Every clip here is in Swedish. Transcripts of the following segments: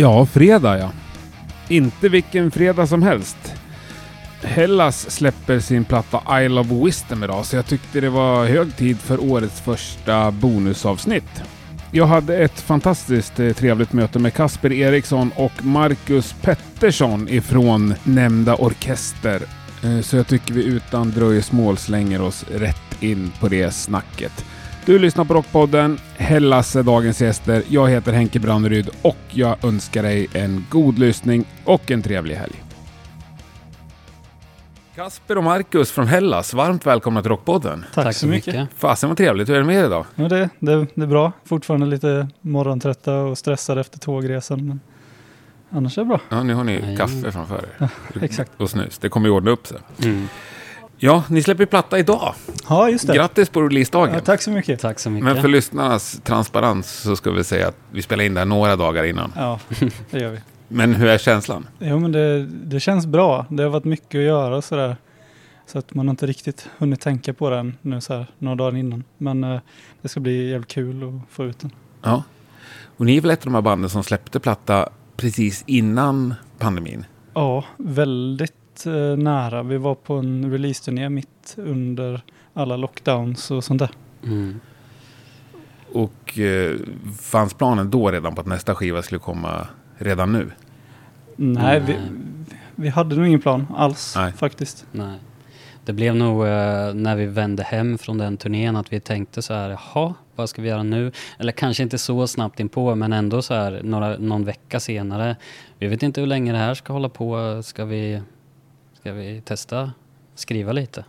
Ja, fredag ja. Inte vilken fredag som helst. Hellas släpper sin platta Isle of Wisdom idag, så jag tyckte det var hög tid för årets första bonusavsnitt. Jag hade ett fantastiskt eh, trevligt möte med Kasper Eriksson och Marcus Pettersson ifrån nämnda orkester. Eh, så jag tycker vi utan dröjsmål slänger oss rätt in på det snacket. Du lyssnar på Rockpodden. Hellas är dagens gäster. Jag heter Henke Branneryd och jag önskar dig en god lyssning och en trevlig helg. Kasper och Marcus från Hellas, varmt välkomna till Rockpodden. Tack, så mycket. Fasen vad trevligt. Hur är det med er idag? Ja, det, det, det är bra. Fortfarande lite morgontrötta och stressade efter tågresan. Men annars är det bra. Ja, nu har ni Jajamän. kaffe framför er. exakt. Och snus. Det kommer ju ordna upp sig. Mm. Ja, ni släpper platta idag. Ja, just det. Grattis på releasedagen. Ja, tack så mycket. Tack så mycket. Men för lyssnarnas transparens så ska vi säga att vi spelar in det här några dagar innan. Ja, det gör vi. Men hur är känslan? Jo, men det, det känns bra. Det har varit mycket att göra och sådär. Så att man har inte riktigt hunnit tänka på den nu så här några dagar innan. Men eh, det ska bli jävligt kul att få ut den. Ja. Och ni är väl ett av de här banden som släppte platta precis innan pandemin? Ja, väldigt eh, nära. Vi var på en releaseturné mitt under alla lockdowns och sånt där. Mm. Och eh, fanns planen då redan på att nästa skiva skulle komma redan nu? Nej, vi, Nej. vi hade nog ingen plan alls Nej. faktiskt. Nej. Det blev nog eh, när vi vände hem från den turnén att vi tänkte så här, jaha, vad ska vi göra nu? Eller kanske inte så snabbt inpå, men ändå så här några, någon vecka senare. Vi vet inte hur länge det här ska hålla på. Ska vi, ska vi testa skriva lite?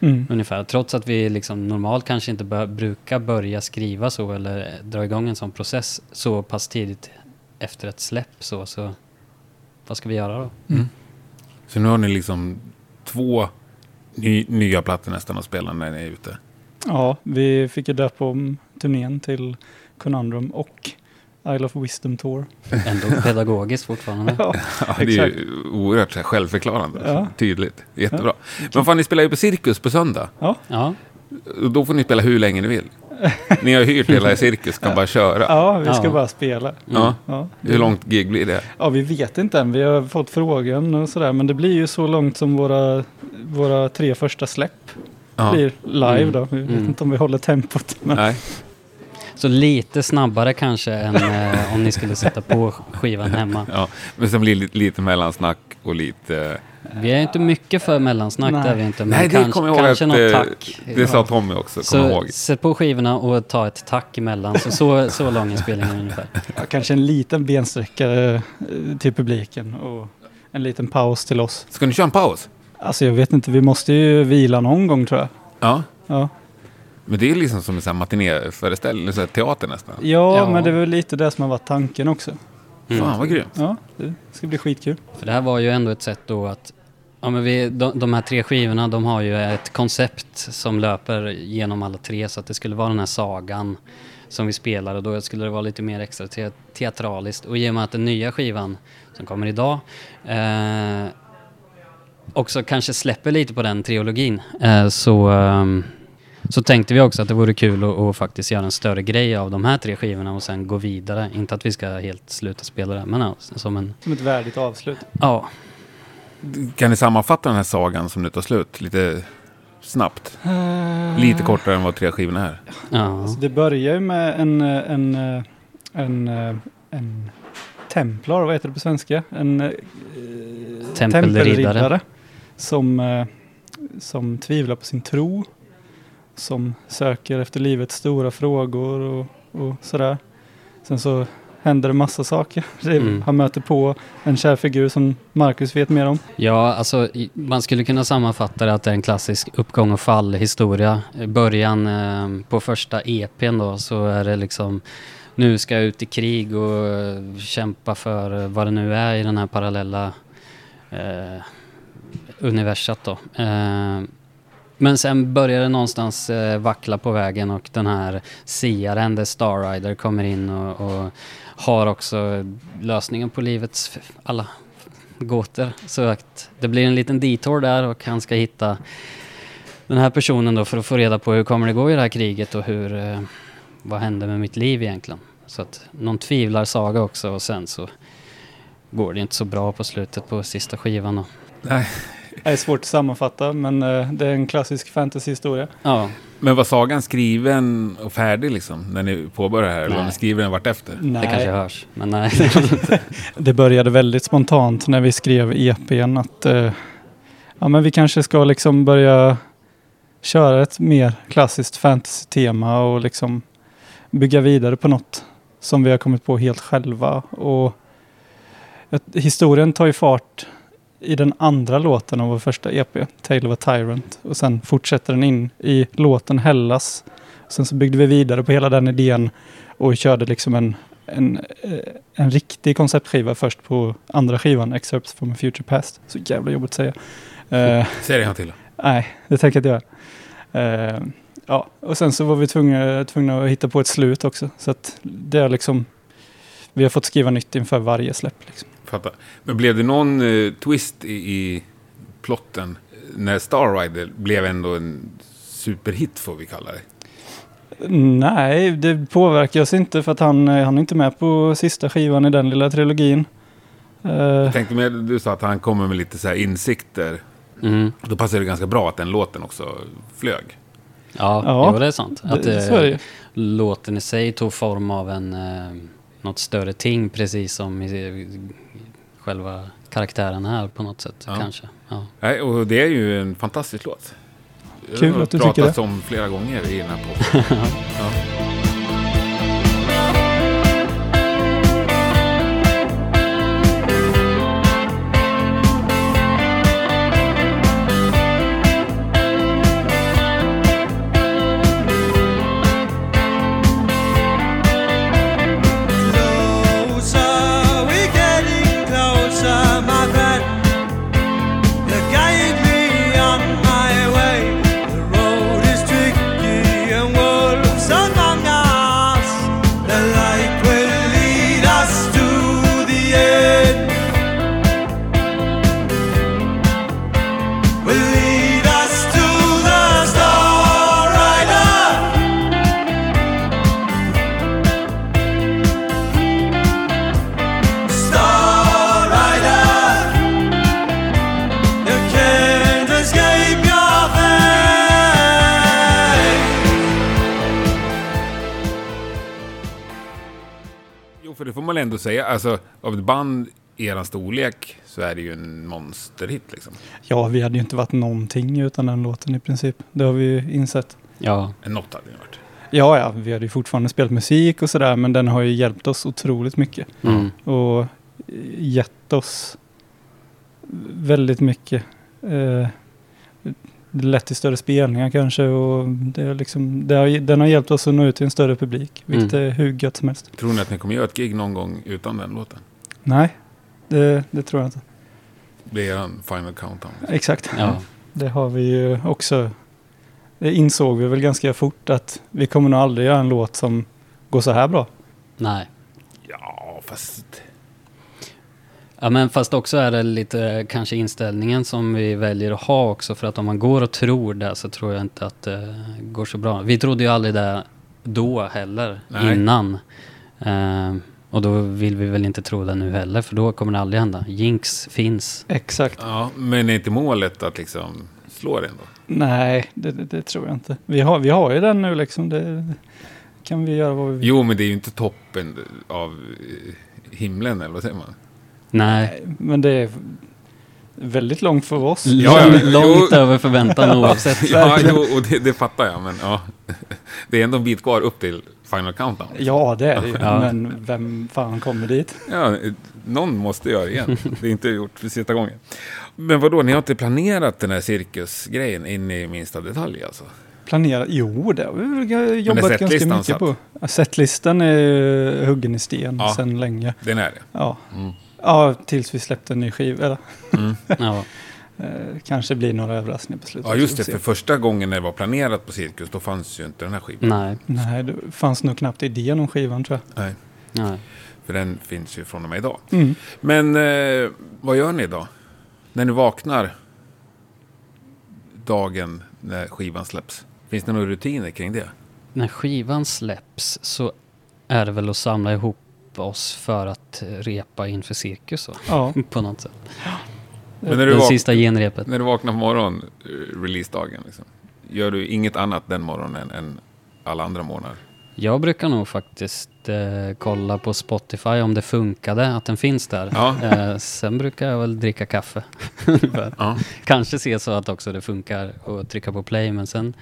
Mm. Ungefär. Trots att vi liksom normalt kanske inte bör, brukar börja skriva så eller dra igång en sån process så pass tidigt efter ett släpp så, så vad ska vi göra då? Så nu har ni liksom två ny, nya plattor nästan att spela när ni är ute. Ja, vi fick ju döpa om turnén till Conundrum och Isle of Wisdom Tour. Ändå pedagogiskt fortfarande. Ja, Ja, det är ju oerhört självförklarande. Ja. Tydligt. Jättebra. Men fan, ni spelar ju på Cirkus på söndag. ja, Ja, Då får ni spela hur länge ni vill. Ni har hyrt hela Cirkus, kan bara köra. ja vi ska Ja. bara spela. Ja. Ja. Hur långt gig blir det? ja, vi vet inte än. Vi har fått frågan och sådär. Men det blir ju så långt som våra, våra tre första släpp Ja. blir live Mm. då. Vi vet Mm. inte om vi håller tempot. Men Nej. Så lite snabbare kanske än eh, om ni skulle sätta på skivan hemma. Ja. Men sen blir det lite, lite mellansnack och lite... Vi är inte mycket för mellansnack, Nej. det är vi inte. Men Nej, det kanske, kommer jag ihåg kanske att... något eh, tack. Det sa Tommy också, Så ihåg. sätt på skivorna och ta ett tack emellan. Så, så, så lång är spelningen ungefär. ja, kanske en liten bensträckare eh, till publiken och en liten paus till oss. Ska ni köra en paus? Alltså jag vet inte, vi måste ju vila någon gång tror jag. Ja. Ja, Men det är liksom som en matinéföreställning, så teater nästan. ja, Ja. men det är väl lite det som har varit tanken också. Mm. Fan vad grymt. Ja, det ska bli skitkul. För det här var ju ändå ett sätt då att Ja, men vi, de, de här tre skivorna de har ju ett koncept som löper genom alla tre så att det skulle vara den här sagan som vi spelar och då skulle det vara lite mer extra te, teatraliskt och i och med att den nya skivan som kommer idag eh, också kanske släpper lite på den triologin eh, så, ehm, så tänkte vi också att det vore kul att, att faktiskt göra en större grej av de här tre skivorna och sen gå vidare. Inte att vi ska helt sluta spela det men som en, Som ett värdigt avslut. ja, Kan ni sammanfatta den här sagan som nu tar slut lite snabbt? Lite kortare än vad tre skivorna är. ja. Alltså det börjar ju med en, en, en, eh, en templar, vad heter det på svenska? En eh, Tempelriddare. som, eh, som tvivlar på sin tro. Som söker efter livets stora frågor och, och sådär. Sen så händer det massa saker. Mm. Han möter på en kär figur som Marcus vet mer om. Ja, alltså man skulle kunna sammanfatta det att det är en klassisk uppgång och fall historia. I början eh, på första EPn då så är det liksom nu ska jag ut i krig och eh, kämpa för vad det nu är i den här parallella eh, universat då. Men sen börjar det någonstans eh, vackla på vägen och den här siaren, The Star Rider, kommer in och, och har också lösningen på livets alla gåtor. Så att det blir en liten detour där och han ska hitta den här personen då för att få reda på hur kommer det gå i det här kriget och hur, eh, vad hände med mitt liv egentligen. Så att någon tvivlar-saga också och sen så går det inte så bra på slutet på sista skivan. Och, Nej. Det är svårt att sammanfatta men eh, det är en klassisk fantasyhistoria. ja, Men var sagan skriven och färdig liksom? När ni påbörjar här? Eller var Nej. ni skriver den vartefter? det kanske Nej, hörs. Men nej. det började väldigt spontant när vi skrev EPn att eh, ja, men vi kanske ska liksom börja köra ett mer klassiskt fantasy-tema och liksom bygga vidare på något som vi har kommit på helt själva. Och historien tar ju fart i den andra låten av vår första EP, Tale of a Tyrant. Och sen fortsätter den in i låten Hellas. Sen så byggde vi vidare på hela den idén och körde liksom en, en, eh, en riktig konceptskiva först på andra skivan, Excerpts from a Future Past. Så jävla jobbigt att säga. Eh, Säg det en till. Nej, det tänker jag inte göra. Eh, ja, och sen så var vi tvungna, tvungna att hitta på ett slut också. Så att det är liksom, vi har fått skriva nytt inför varje släpp. Liksom. Fattar. Men blev det någon eh, twist i, i plotten när Star Rider blev ändå en superhit får vi kalla det? Nej, det påverkar oss inte för att han, eh, han är inte med på sista skivan i den lilla trilogin. Eh, Jag tänkte med, du sa att han kommer med lite så här insikter. Mm. Då passar det ganska bra att den låten också flög. Ja, Ja, det är sant. Att det, eh, så är det ju. låten i sig tog form av en, eh, något större ting precis som i, själva karaktären här på något sätt Ja. kanske. Ja. Nej, och det är ju en fantastisk låt. Kul Det har att du tycker pratats om flera gånger i den här podden. ja. Säga. Alltså, av ett band i eran storlek så är det ju en monsterhit liksom. Ja, vi hade ju inte varit någonting utan den låten i princip. Det har vi ju insett. ja, En något hade det varit. Ja, ja, vi hade ju fortfarande spelat musik och sådär, men den har ju hjälpt oss otroligt mycket. mm. och gett oss väldigt mycket. Eh, det lett till större spelningar kanske och det är liksom, det har, den har hjälpt oss att nå ut till en större publik, vilket Mm. är hur gött som helst. Tror ni att ni kommer göra ett gig någon gång utan den låten? Nej, det, det tror jag inte. Det är eran final countdown. Exakt. ja. Det har vi ju också. Det insåg vi väl ganska fort att vi kommer nog aldrig göra en låt som går så här bra. Nej. Ja, fast... Ja men fast också är det lite kanske inställningen som vi väljer att ha också för att om man går och tror det så tror jag inte att det går så bra. Vi trodde ju aldrig det då heller, Nej. innan. Eh, och då vill vi väl inte tro det nu heller för då kommer det aldrig hända. Jinx finns. Exakt. Ja, men är inte målet att liksom slå det ändå? Nej, det, det, det tror jag inte. Vi har, vi har ju den nu liksom. Det kan vi göra vad vi vill. Jo, men det är ju inte toppen av eh, himlen, eller vad säger man? Nej, Men det är väldigt långt för oss. Ja, ja, långt jo. över förväntan oavsett. Ja, jo, och det, det fattar jag, men ja. Det är ändå en bit kvar upp till final countdown. Ja, det är det ju. Ja. Men vem fan kommer dit? Ja, någon måste göra det igen. Det är inte gjort för sista gången. Men vad då? ni har inte planerat den här cirkusgrejen in i minsta detalj alltså? Planera? Jo, det har vi väl jobbat ganska mycket satt? på. Setlistan är huggen i sten Ja. sedan länge. Den är det. Ja. Mm. Ja, tills vi släppte en ny skiva. Eller, Mm. Ja, eh, kanske blir några överraskningar på slutet. Ja, just det. För första gången när det var planerat på cirkus, då fanns ju inte den här skivan. nej, Nej, det fanns nog knappt idén om skivan tror jag. Nej. nej. För den finns ju från och med idag. Mm. Men eh, vad gör ni då? När ni vaknar dagen när skivan släpps? Finns det några rutiner kring det? När skivan släpps så är det väl att samla ihop oss för att repa inför cirkus då, Ja, på något sätt. Men när du, Det vak- sista genrepet. när du vaknar på morgonen, eh, releasedagen, liksom, gör du inget annat den morgonen än alla andra morgnar? Jag brukar nog faktiskt eh, kolla på Spotify om det funkade, att den finns där. Ja. Eh, sen brukar jag väl dricka kaffe. Ja. Kanske se så att också det funkar och trycka på play, men sen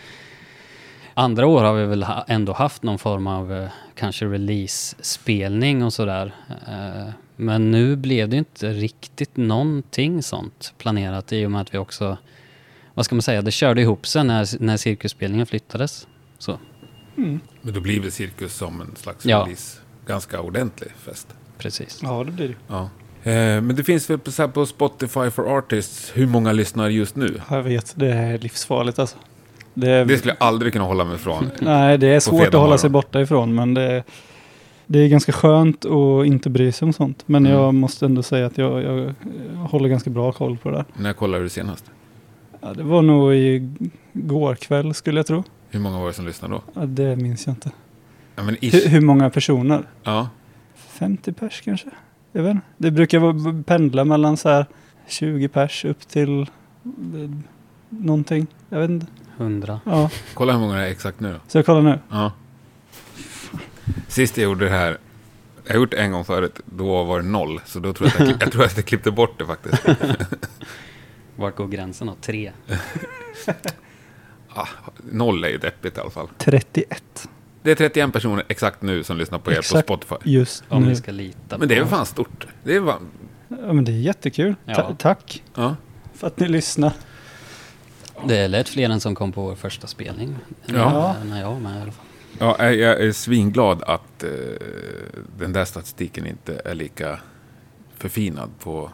andra år har vi väl ha, ändå haft någon form av eh, kanske release-spelning och sådär. Eh, men nu blev det inte riktigt någonting sånt planerat i och med att vi också, vad ska man säga, det körde ihop sig när, när cirkusspelningen flyttades. Så. mm. Men då blir väl cirkus som en slags Ja. release, ganska ordentlig fest? Precis. ja det blir det. Ja. Eh, men det finns väl på Spotify for Artists, hur många lyssnar just nu? Jag vet, det är livsfarligt alltså. Det Det skulle jag aldrig kunna hålla mig ifrån. nej, det är svårt att hålla sig borta ifrån, men det är, det är ganska skönt att inte bry sig om sånt. Men Mm. jag måste ändå säga att jag, jag, håller ganska bra koll på det där. När kollade du senast? Ja, det var nog i går kväll skulle jag tro. Hur många var det som lyssnade då? Ja, det minns jag inte. Ja, Hur, hur många personer? Ja. 50 pers kanske? Jag vet inte. Det brukar pendla mellan så här 20 pers upp till eh, någonting. Jag vet inte. 100. Ja, Kolla hur många det är exakt nu då. så jag kollar nu. Ja. Sist jag gjorde det här, jag har gjort det en gång förut, då var det noll. Så då tror jag att jag, jag, tror att jag klippte bort det faktiskt. Vart går gränsen då? Tre? Ah, noll är ju deppigt i alla fall. 31. Det är 31 personer exakt nu som lyssnar på er Exakt. på Spotify. Just Om nu. vi ska lita Men det är väl fan stort. Det är fan, Ja, men det är jättekul. Ja. Ta- tack ja. för att ni lyssnar. Det är lätt fler än som kom på vår första spelning. Ja. När jag var med i alla fall. Ja, jag jag är svinglad att eh, den där statistiken inte är lika förfinad på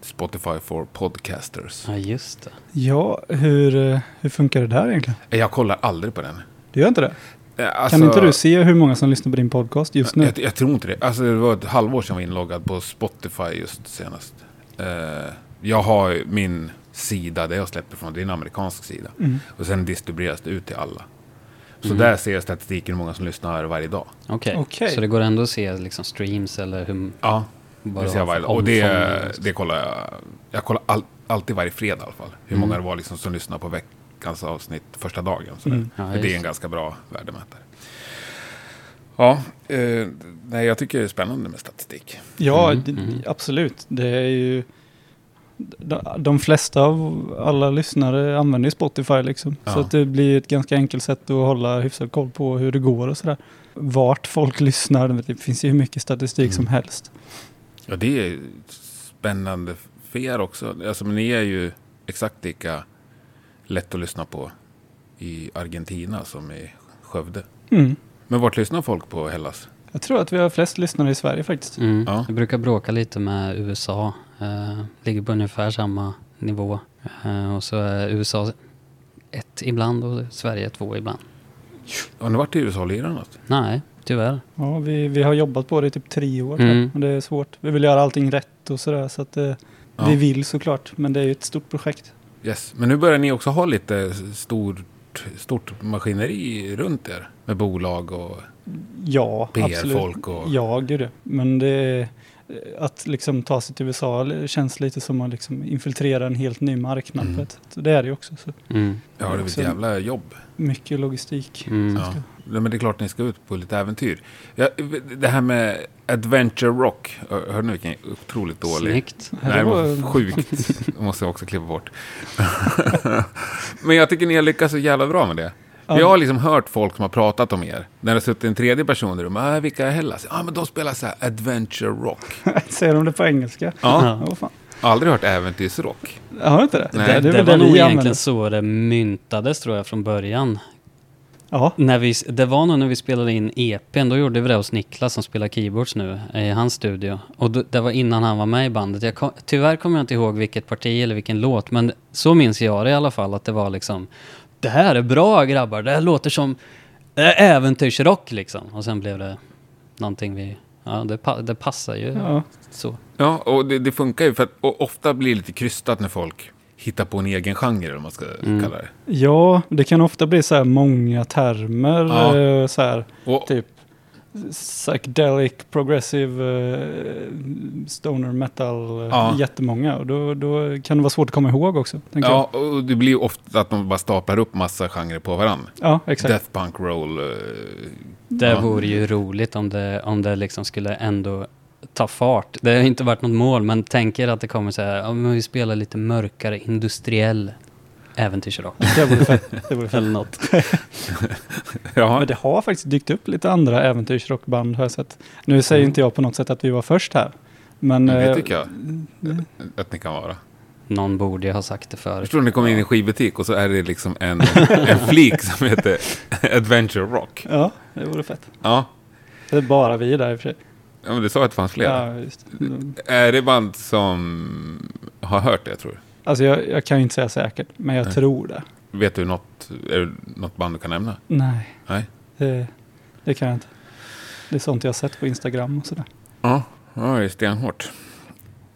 Spotify for podcasters. Ja, just det. Ja, hur, eh, hur funkar det där egentligen? Jag kollar aldrig på den. Du gör inte det? Eh, Alltså, kan inte du se hur många som lyssnar på din podcast just nu? Jag, jag tror inte det. Alltså, det var ett halvår sedan jag var inloggad på Spotify just senast. Eh, jag har min sida där jag släpper från. Det är en amerikansk sida. Mm. Och sen distribueras det ut till alla. Så Mm. där ser jag statistiken hur många som lyssnar varje dag. Okej, Okej. så det går ändå att se liksom streams eller hur... Ja, det det ser jag var varje dag. Och det, det kollar jag. Jag kollar all, alltid varje fredag i alla fall. Hur Mm. många det var liksom som lyssnar på veckans avsnitt första dagen. Mm. Ja, det är en ganska bra värdemätare. Ja, eh, nej, jag tycker det är spännande med statistik. Ja, Mm, d- mm. absolut. Det är ju... De, flesta av alla lyssnare använder ju Spotify liksom. Ja. Så att det blir ett ganska enkelt sätt att hålla hyfsad koll på hur det går och sådär. Vart folk lyssnar, det finns ju hur mycket statistik Mm. som helst. Ja, det är spännande för er också. Alltså, men ni är ju exakt lika lätt att lyssna på i Argentina som i Skövde. Mm. Men vart lyssnar folk på Hellas? Jag tror att vi har flest lyssnare i Sverige faktiskt. Mm. Ja. Jag brukar bråka lite med USA. Eh, ligger på ungefär samma nivå. Eh, och så är USA ett ibland och Sverige två ibland. Har ni varit i USA och lirat något? Nej, tyvärr. Ja, vi, vi har jobbat på det i typ tre år. Mm. Och det är svårt. Vi vill göra allting rätt och sådär. Så att eh, Ja. vi vill såklart. Men det är ju ett stort projekt. Yes. Men nu börjar ni också ha lite stort, stort maskineri runt er. Med bolag och Ja. PR-folk och... Ja, gud ja. Men det är, att liksom ta sig till USA känns lite som att liksom infiltrera en helt ny marknad Mm. på ett sätt. Det är det ju också. Så Mm. Ja, det är ett jävla jobb. mycket logistik. Mm. Ja. Ja, men det är klart ni ska ut på lite äventyr. Ja, det här med Adventure Rock. Hör hör ni vilken otroligt dålig... Snyggt. Nej, det var sjukt. Det måste jag också klippa bort. men jag tycker ni har lyckats så jävla bra med det. Ja. Jag har liksom hört folk som har pratat om er. När det har suttit en tredje person i rummet. Ah, vilka är Hellas? Ja, ah, men de spelar så här Adventure Rock. Säger de det på engelska? Ja, Ja, fan. aldrig hört äventyrsrock. Jag har inte det? Nej. det, Det, det var nog egentligen använder. så det myntades tror jag från början. Ja, När vi, det var nog när vi spelade in EPn, då gjorde vi det hos Niklas som spelar keyboards nu i hans studio. Och då, det var innan han var med i bandet. Jag kom, tyvärr kommer jag inte ihåg vilket parti eller vilken låt, men så minns jag det i alla fall att det var liksom Det här är bra grabbar, det här låter som äh, äventyrsrock liksom. Och sen blev det någonting vi, ja det, pa, det passar ju ja. så. Ja, och det, det funkar ju för att ofta blir det lite krystat när folk hittar på en egen genre, eller vad man ska Mm. kalla det. ja, det kan ofta bli så här många termer. Ja. eh, Så här, Och, typ psychedelic, progressive, eh, stoner metal, eh, Ja. jättemånga. Och då, då kan det vara svårt att komma ihåg också. Ja, och det blir ofta att de bara staplar upp massa genrer på varandra. jag. ja exakt. Death punk roll. eh, Det Ja. vore ju roligt om det, om det liksom skulle ändå ta fart. Det har inte varit något mål, men tänker att det kommer så här, men vi spelar lite mörkare industriell äventyrsrock. Det vore fett. Det vore fett. Eller något. Ja, Men det har faktiskt dykt upp lite andra äventyrsrockband har jag sett. Nu säger Mm. inte jag på något sätt att vi var först här. Men... det eh, tycker jag att ni kan vara. Någon borde ju ha sagt det Jag förut. förstår ni kommer in i en skivbutik och så är det liksom en, en flik som heter Adventure Rock. Ja, det vore fett. Ja, Det är bara vi där i och för sig. ja men du sa att det fanns flera. Ja, just. Är det band som har hört det, tror du? Alltså jag, jag kan ju inte säga säkert, men jag Nej. tror det. Vet du något, är det något band du kan nämna? Nej, Nej. det, det kan jag inte. Det är sånt jag har sett på Instagram och sådär. Ja, ja det är stenhårt.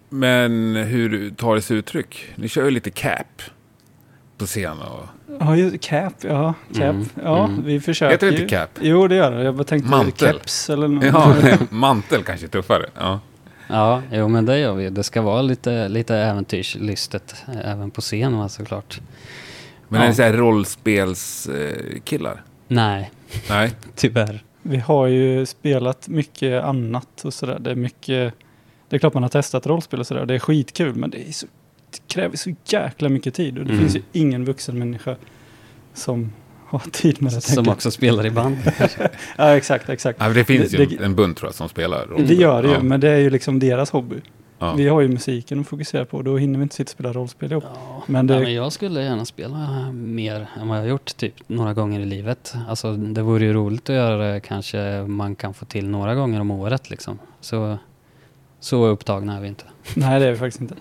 Men hur tar det sig uttryck? Ni kör ju lite cap på scen och... Ja, just, cap, ja. Cap. Mm, Ja, mm. vi försöker Heter det inte cap? Jo, det gör det. Jag bara tänkte Mantel. keps eller något. Ja, mantel kanske är tuffare. Ja. Ja, jo men det gör vi. Det ska vara lite, lite äventyrslystet eh, även på scen va, såklart. Men Ja. är det så här rollspelskillar? Nej, Nej. tyvärr. Vi har ju spelat mycket annat och sådär. Det är mycket... Det är klart man har testat rollspel och sådär. Det är skitkul, men det, är så, det kräver så jäkla mycket tid. Och det Mm. finns ju ingen vuxen människa som har tid med det. Som också spelar i band. Ja, exakt, exakt. Ja, det finns Det- ju det- en bunt tror jag som spelar rollspel. Det gör det ju, ja. men det är ju liksom deras hobby. Ja. Vi har ju musiken att fokusera på. Då hinner vi inte sitta och spela rollspel ihop. Ja, Men det- men jag skulle gärna spela mer än vad jag har gjort typ några gånger i livet. Alltså det vore ju roligt att göra det kanske man kan få till några gånger om året liksom. Så, så upptagna är vi inte. Nej, det är vi faktiskt inte.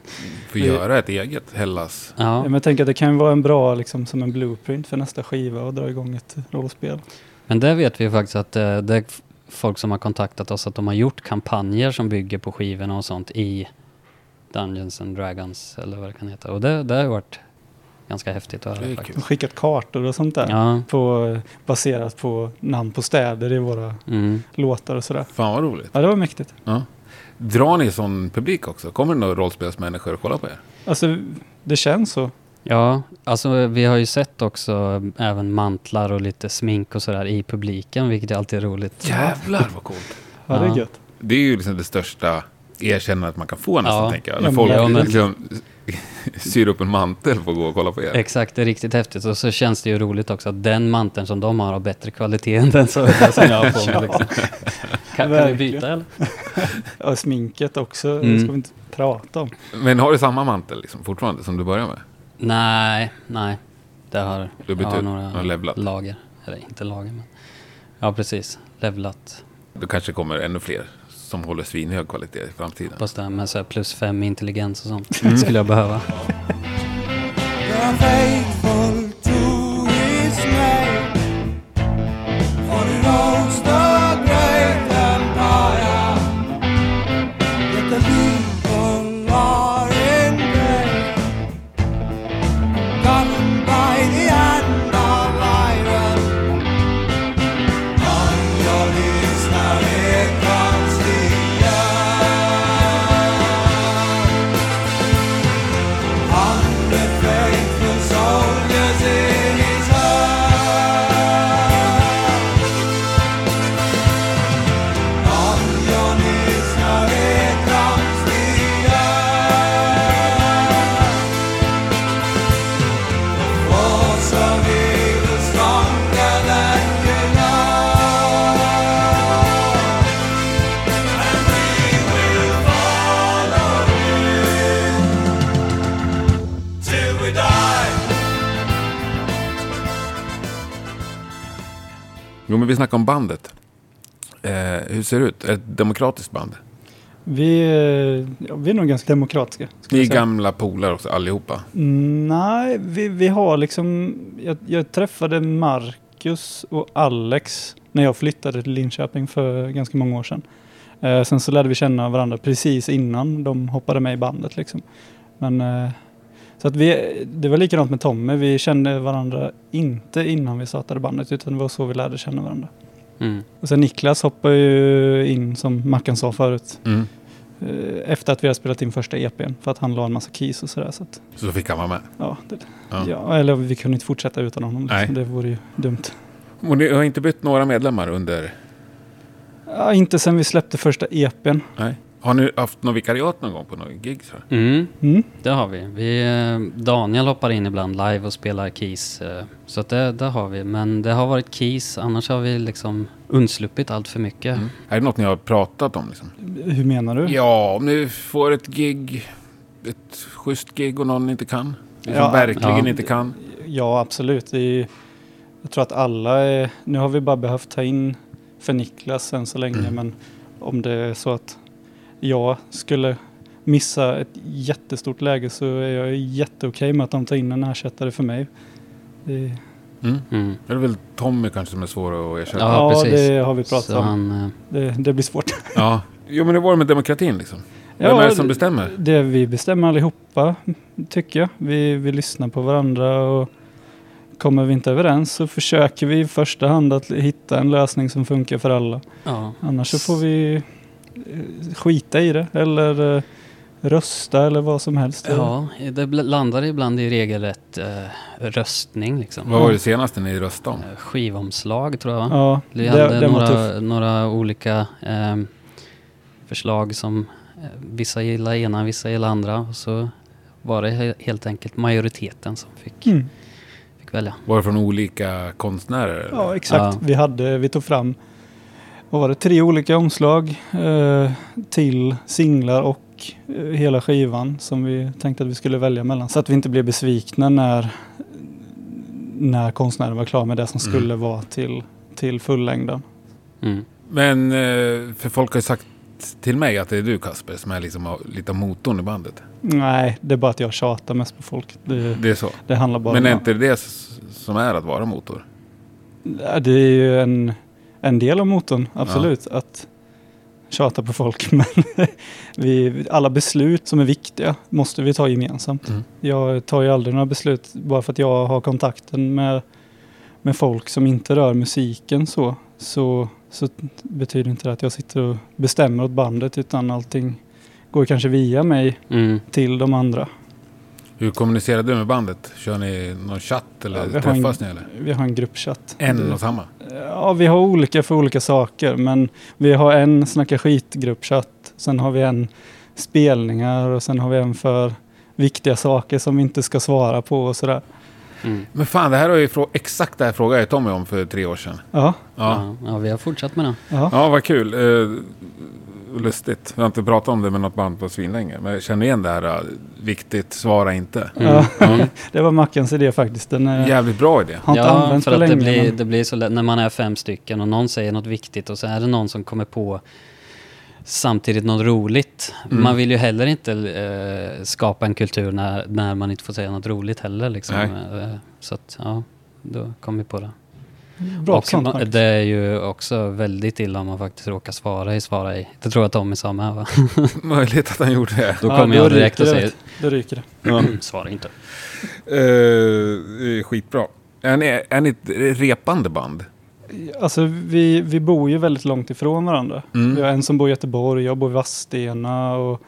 Får göra ett eget Hellas. Ja, Men jag tänker att det kan vara en bra, liksom, som en blueprint för nästa skiva och dra igång ett rollspel. men det vet vi faktiskt att eh, det är folk som har kontaktat oss att de har gjort kampanjer som bygger på skivorna och sånt i Dungeons and Dragons eller vad det kan heta. Och det, det har varit ganska häftigt att höra faktiskt. De har skickat kartor och sånt där. Ja, På, baserat på namn på städer i våra mm. låtar och sådär. Fan vad roligt. Ja, det var mäktigt. Ja. Drar ni sån publik också? Kommer det några rollspelsmänniskor och kolla på er? Alltså, det känns så. Ja, alltså vi har ju sett också även mantlar och lite smink och sådär i publiken, vilket är alltid roligt. Jävlar vad coolt. Ja, det är gött. Det är ju liksom det största erkännandet man kan få nästan, Ja. tänker jag. Ja, När men folk ja, men- liksom syr upp en mantel för att gå och kolla på er. Exakt, det är riktigt häftigt. Och så känns det ju roligt också att den manteln som de har har bättre kvalitet än den som, jag har på mig. Liksom. Kan, kan vi byta eller? Ja, sminket också. Mm. Det ska vi inte prata om. Men har du samma mantel liksom, fortfarande som du började med? Nej, nej. Det har, Du jag har några lager. Eller inte lager, men... Ja, precis. Levlat. Då kanske kommer ännu fler som håller svinhög kvalitet i framtiden. Hoppas det med så här plus fem intelligens och sånt. Mm. skulle jag behöva. Men vi snackar om bandet. Eh, hur ser det ut? Är det ett demokratiskt band? Vi, eh, ja, vi är nog ganska demokratiska. ska Ni är gamla polare också, allihopa. Mm, Nej, vi, vi har liksom... Jag, jag träffade Marcus och Alex när jag flyttade till Linköping för ganska många år sedan. Eh, sen så lärde vi känna varandra precis innan de hoppade med i bandet. Liksom. Men, eh, så att vi, det var likadant med Tommy. Vi kände varandra inte innan vi startade bandet utan det var så vi lärde känna varandra. Mm. Och sen Niklas hoppar ju in som Mackan sa förut. Mm. eh, Efter att vi har spelat in första EPn. För att han la en massa keys och sådär. Så att, Så fick han vara med. ja, det, Ja. ja. eller vi kunde inte fortsätta utan honom. Nej. Liksom. Det vore ju dumt. Och ni har inte bytt några medlemmar under... Ja, inte sen vi släppte första EPn. Nej. Har ni haft något vikariat någon gång på någon gig? Mm, Mm. det har vi. vi. eh, Daniel hoppar in ibland live och spelar keys. eh, Så att det, det har vi. Men det har varit keys. Annars har vi liksom undsluppit allt för mycket. Mm. Är det något ni har pratat om? Liksom? Hur menar du? Ja, om ni får ett gig, ett schysst gig och någon inte kan. Liksom Ja, verkligen ja. inte kan. Ja, absolut. Det är, jag tror att alla är... Nu har vi bara behövt ta in för Niklas än så länge. Mm. Men om det är så att jag skulle missa ett jättestort läge så är jag jätteokej med att de tar in en ersättare för mig. Det, Mm. Mm. Det är väl Tommy kanske som är svår att ersätta. Ja, ja, precis. det har vi pratat Så om. han, eh, Det, det blir svårt. Ja. Jo, men det var det med demokratin liksom. Vem Ja, är det som det- bestämmer? Det vi bestämmer allihopa, tycker jag. Vi, vi lyssnar på varandra och kommer vi inte överens så försöker vi i första hand att hitta en lösning som funkar för alla. ja. Annars så får vi skita i det eller eh, rösta eller vad som helst. ja, det landar ibland i regelrätt eh, röstning. Liksom. Vad var det senaste ni röstade om? Eh, Skivomslag tror jag. va? Ja, Vi det, hade det några, några olika ehm, förslag som eh, vissa gillar ena, vissa gillar andra. Och så var det he- helt enkelt majoriteten som fick, Mm. fick välja. Var det från olika konstnärer? eller? Ja, exakt. Ja. Vi, hade, vi tog fram vad var det, tre olika omslag eh, till singlar och eh, hela skivan som vi tänkte att vi skulle välja mellan. Så att vi inte blev besvikna när, när konstnären var klar med det som Mm. skulle vara till, till fullängden. Mm. Men, eh, för folk har ju sagt till mig att det är du Kasper som är liksom lite motorn i bandet. Nej, det är bara att jag tjatar mest på folk. Det, Det är så. det handlar bara Men är om... inte det som är att vara motor? Det är ju en, en del av motorn, absolut. Att tjata på folk. Men vi, alla beslut som är viktiga måste vi ta gemensamt. Mm. Jag tar ju aldrig några beslut bara för att jag har kontakten med, med folk som inte rör musiken så. Så, så betyder inte det att jag sitter och bestämmer åt bandet utan allting går kanske via mig Mm. till de andra. Hur kommunicerar du med bandet? Kör ni någon chatt eller Ja, träffas en- ni eller? Vi har en gruppchatt. En Det- och samma? Ja, vi har olika för olika saker. Men vi har en snacka skit-gruppchatt. Sen har vi en spelningar och sen har vi en för viktiga saker som vi inte ska svara på och sådär. Mm. Men fan, det här har ju exakt det här frågade jag Tommy om för tre år sedan. Ja, Ja, Ja. ja, vi har fortsatt med det. ja. ja vad kul. Lustigt. Vi har inte pratat om det med något band på svinlänge. Men jag känner igen det här. eh, viktigt, svara inte. ja. Mm. det var Mackens idé faktiskt. Den är, Jävligt bra idé. har inte Ja, för att länge. det blir, men- det blir så lätt när man är fem stycken och någon säger något viktigt och så är det någon som kommer på samtidigt något roligt. Mm. Man vill ju heller inte eh, skapa en kultur när, när man inte får säga något roligt heller. Liksom. Eh, så att, ja, då kom vi på det. Bra och sånt ma- faktiskt. det är ju också väldigt illa om man faktiskt råkar svara i svara i. Det tror jag Tommy sa med va? Möjligt att han gjorde det. Då Ja, kommer jag direkt och det, säger. Då ryker det. Ja. svara inte. Det är skitbra. Är ni, är ni ett repande band? Alltså vi, vi bor ju väldigt långt ifrån varandra. Mm. Vi har en som bor i Göteborg, jag bor i Vadstena och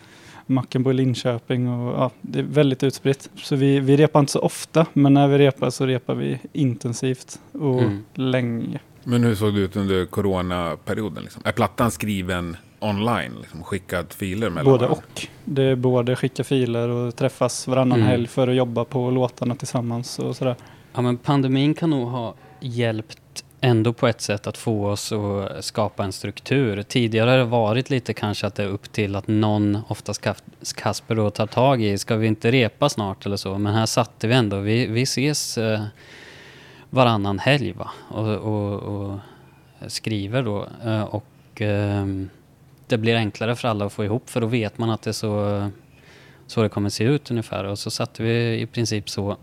Macken bor i Linköping. Och, ja, det är väldigt utspritt. Så vi, vi repar inte så ofta, men när vi repar så repar vi intensivt och Mm. länge. Men hur såg det ut under coronaperioden? Liksom? Är plattan skriven online? Liksom, skickat filer mellan Både varandra? och. Det är både skicka filer och träffas varannan Mm. helg för att jobba på låtarna tillsammans och sådär. Ja, men pandemin kan nog ha hjälpt ändå på ett sätt att få oss att skapa en struktur. Tidigare har det varit lite kanske att det är upp till att någon, oftast Kasper då, tar tag i, ska vi inte repa snart eller så? Men här satte vi ändå, vi, vi ses eh, varannan helg va? Och, och, och skriver då. Eh, och eh, det blir enklare för alla att få ihop för då vet man att det är så, så det kommer se ut ungefär. Och så satte vi i princip så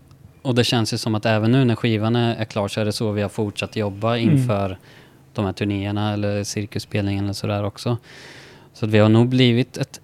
och det känns ju som att även nu när skivan är, klar så är det så vi har fortsatt jobba Mm. inför de här turnéerna eller cirkusspelningen eller sådär också. Så att vi har nog blivit ett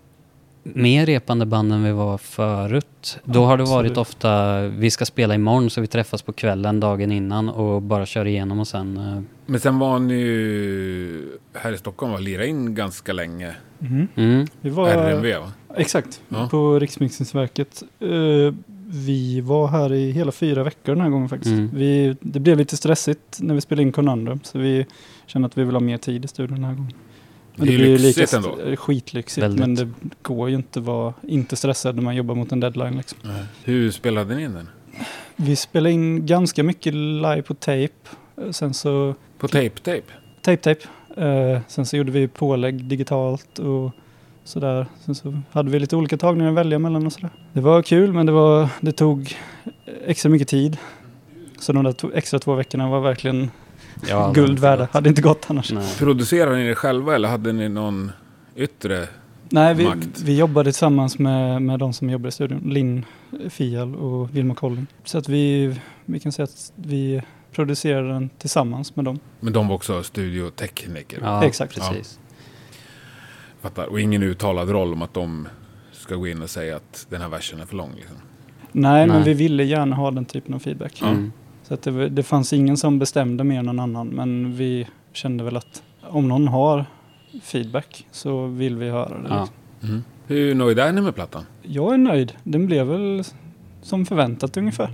mer repande band än vi var förut. Då har det varit Absolut. ofta, vi ska spela imorgon så vi träffas på kvällen dagen innan och bara kör igenom och sen... eh, Men sen var ni ju här i Stockholm och lirade in ganska länge. Mhm. Mm, Vi var, RMV va? Exakt, Ja. på Riksmixningsverket. Eh, vi var här i hela fyra veckor den här gången faktiskt. Mm. Vi, det blev lite stressigt när vi spelade in Conundrum, så vi kände att vi vill ha mer tid i studion den här gången. Men Det är blir ju lyxigt lika ändå. Skitlyxigt, Väldigt. men det går ju inte att vara inte stressad när man jobbar mot en deadline. Liksom. Hur spelade ni in den? Vi spelade in ganska mycket live på tape. Sen så På tape-tape? tape-tape. Eh, sen så gjorde vi pålägg digitalt och sådär. Sen så hade vi lite olika tagningar att välja mellan och sådär. Det var kul men det, var, det tog extra mycket tid. Så de där to- extra två veckorna var verkligen ja, guld värda. Hade inte gått annars. Nej. Producerade ni det själva eller hade ni någon yttre? Nej, vi, Makt. vi jobbade tillsammans med, med de som jobbar i studion. Linn Fial och Vilma Colling. Så att vi, vi kan säga att vi producerade den tillsammans med dem. Men de var också studiotekniker. Ja, Exakt. precis. Fattar. Och ingen uttalad roll om att de ska gå in och säga att den här versen är för lång. Liksom. Nej, men Nej. vi ville gärna ha den typen av feedback. Mm. Så att det, det fanns ingen som bestämde mer än någon annan. Men vi kände väl att om någon har feedback så vill vi höra det. Ja. Mm. Hur nöjda är ni med plattan? Jag är nöjd. Den blev väl som förväntat ungefär.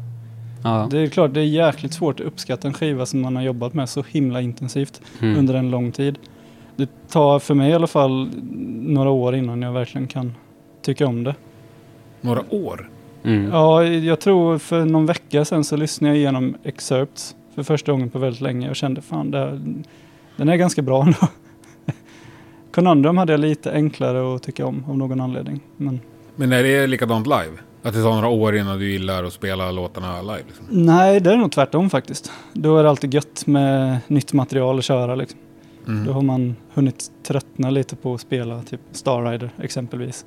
Ja. Det är klart, det är jäkligt svårt att uppskatta en skiva som man har jobbat med så himla intensivt Mm. under en lång tid. Det tar för mig i alla fall några år innan jag verkligen kan tycka om det. Några år? Mm. Ja, jag tror för någon vecka sedan så lyssnade jag igenom Excerpts för första gången på väldigt länge och kände fan, det här, den är ganska bra ändå. Conundrum hade jag lite enklare att tycka om av någon anledning. Men Men är det likadant live? Att det tar några år innan du gillar att spela låtarna live? Liksom? nej, det är nog tvärtom faktiskt. Då är det alltid gött med nytt material att köra liksom. Då Mm. har man hunnit tröttna lite på att spela typ Star Rider exempelvis.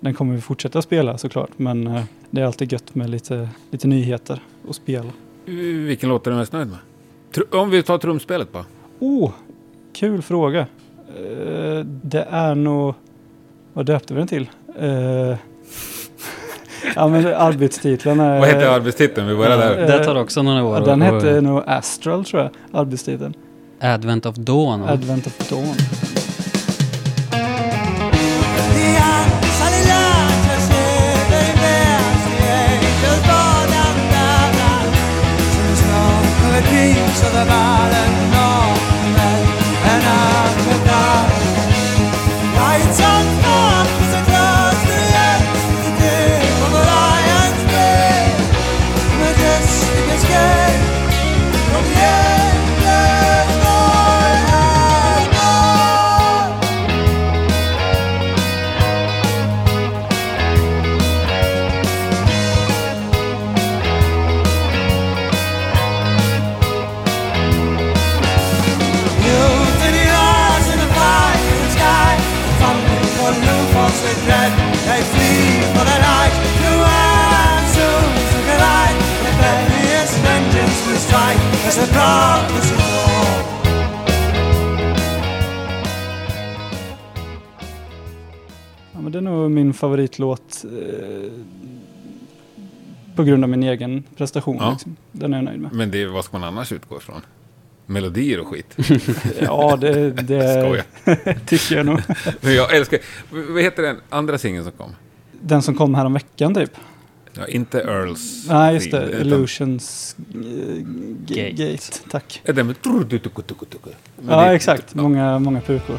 Den kommer vi fortsätta spela såklart, men eh, det är alltid gött med lite, lite nyheter att spela. Vilken låt är du mest nöjd med? Tr- Om vi tar trumspelet bara. Oh, kul fråga. Eh, det är nog... Vad döpte vi den till? Eh, ja, men arbetstiteln är... Vad heter arbetstiteln? Vi börjar där. Eh, Det tar också några år. Den och- hette nog Astral tror jag, arbetstiteln. Advent of Dawn. Advent of Dawn. Min favoritlåt eh, på grund av min egen prestation. Ja. Liksom. Den är jag nöjd med. Men det, vad ska man annars utgå ifrån? Melodier och skit. Ja, det, det tycker jag nog. Men jag älskar... Vad heter den andra singeln som kom? Den som kom här om veckan typ. Ja, inte Earls Nej, just det. Illusions eh, Gate. Gate. Tack. Ja, exakt. Många, många pukor.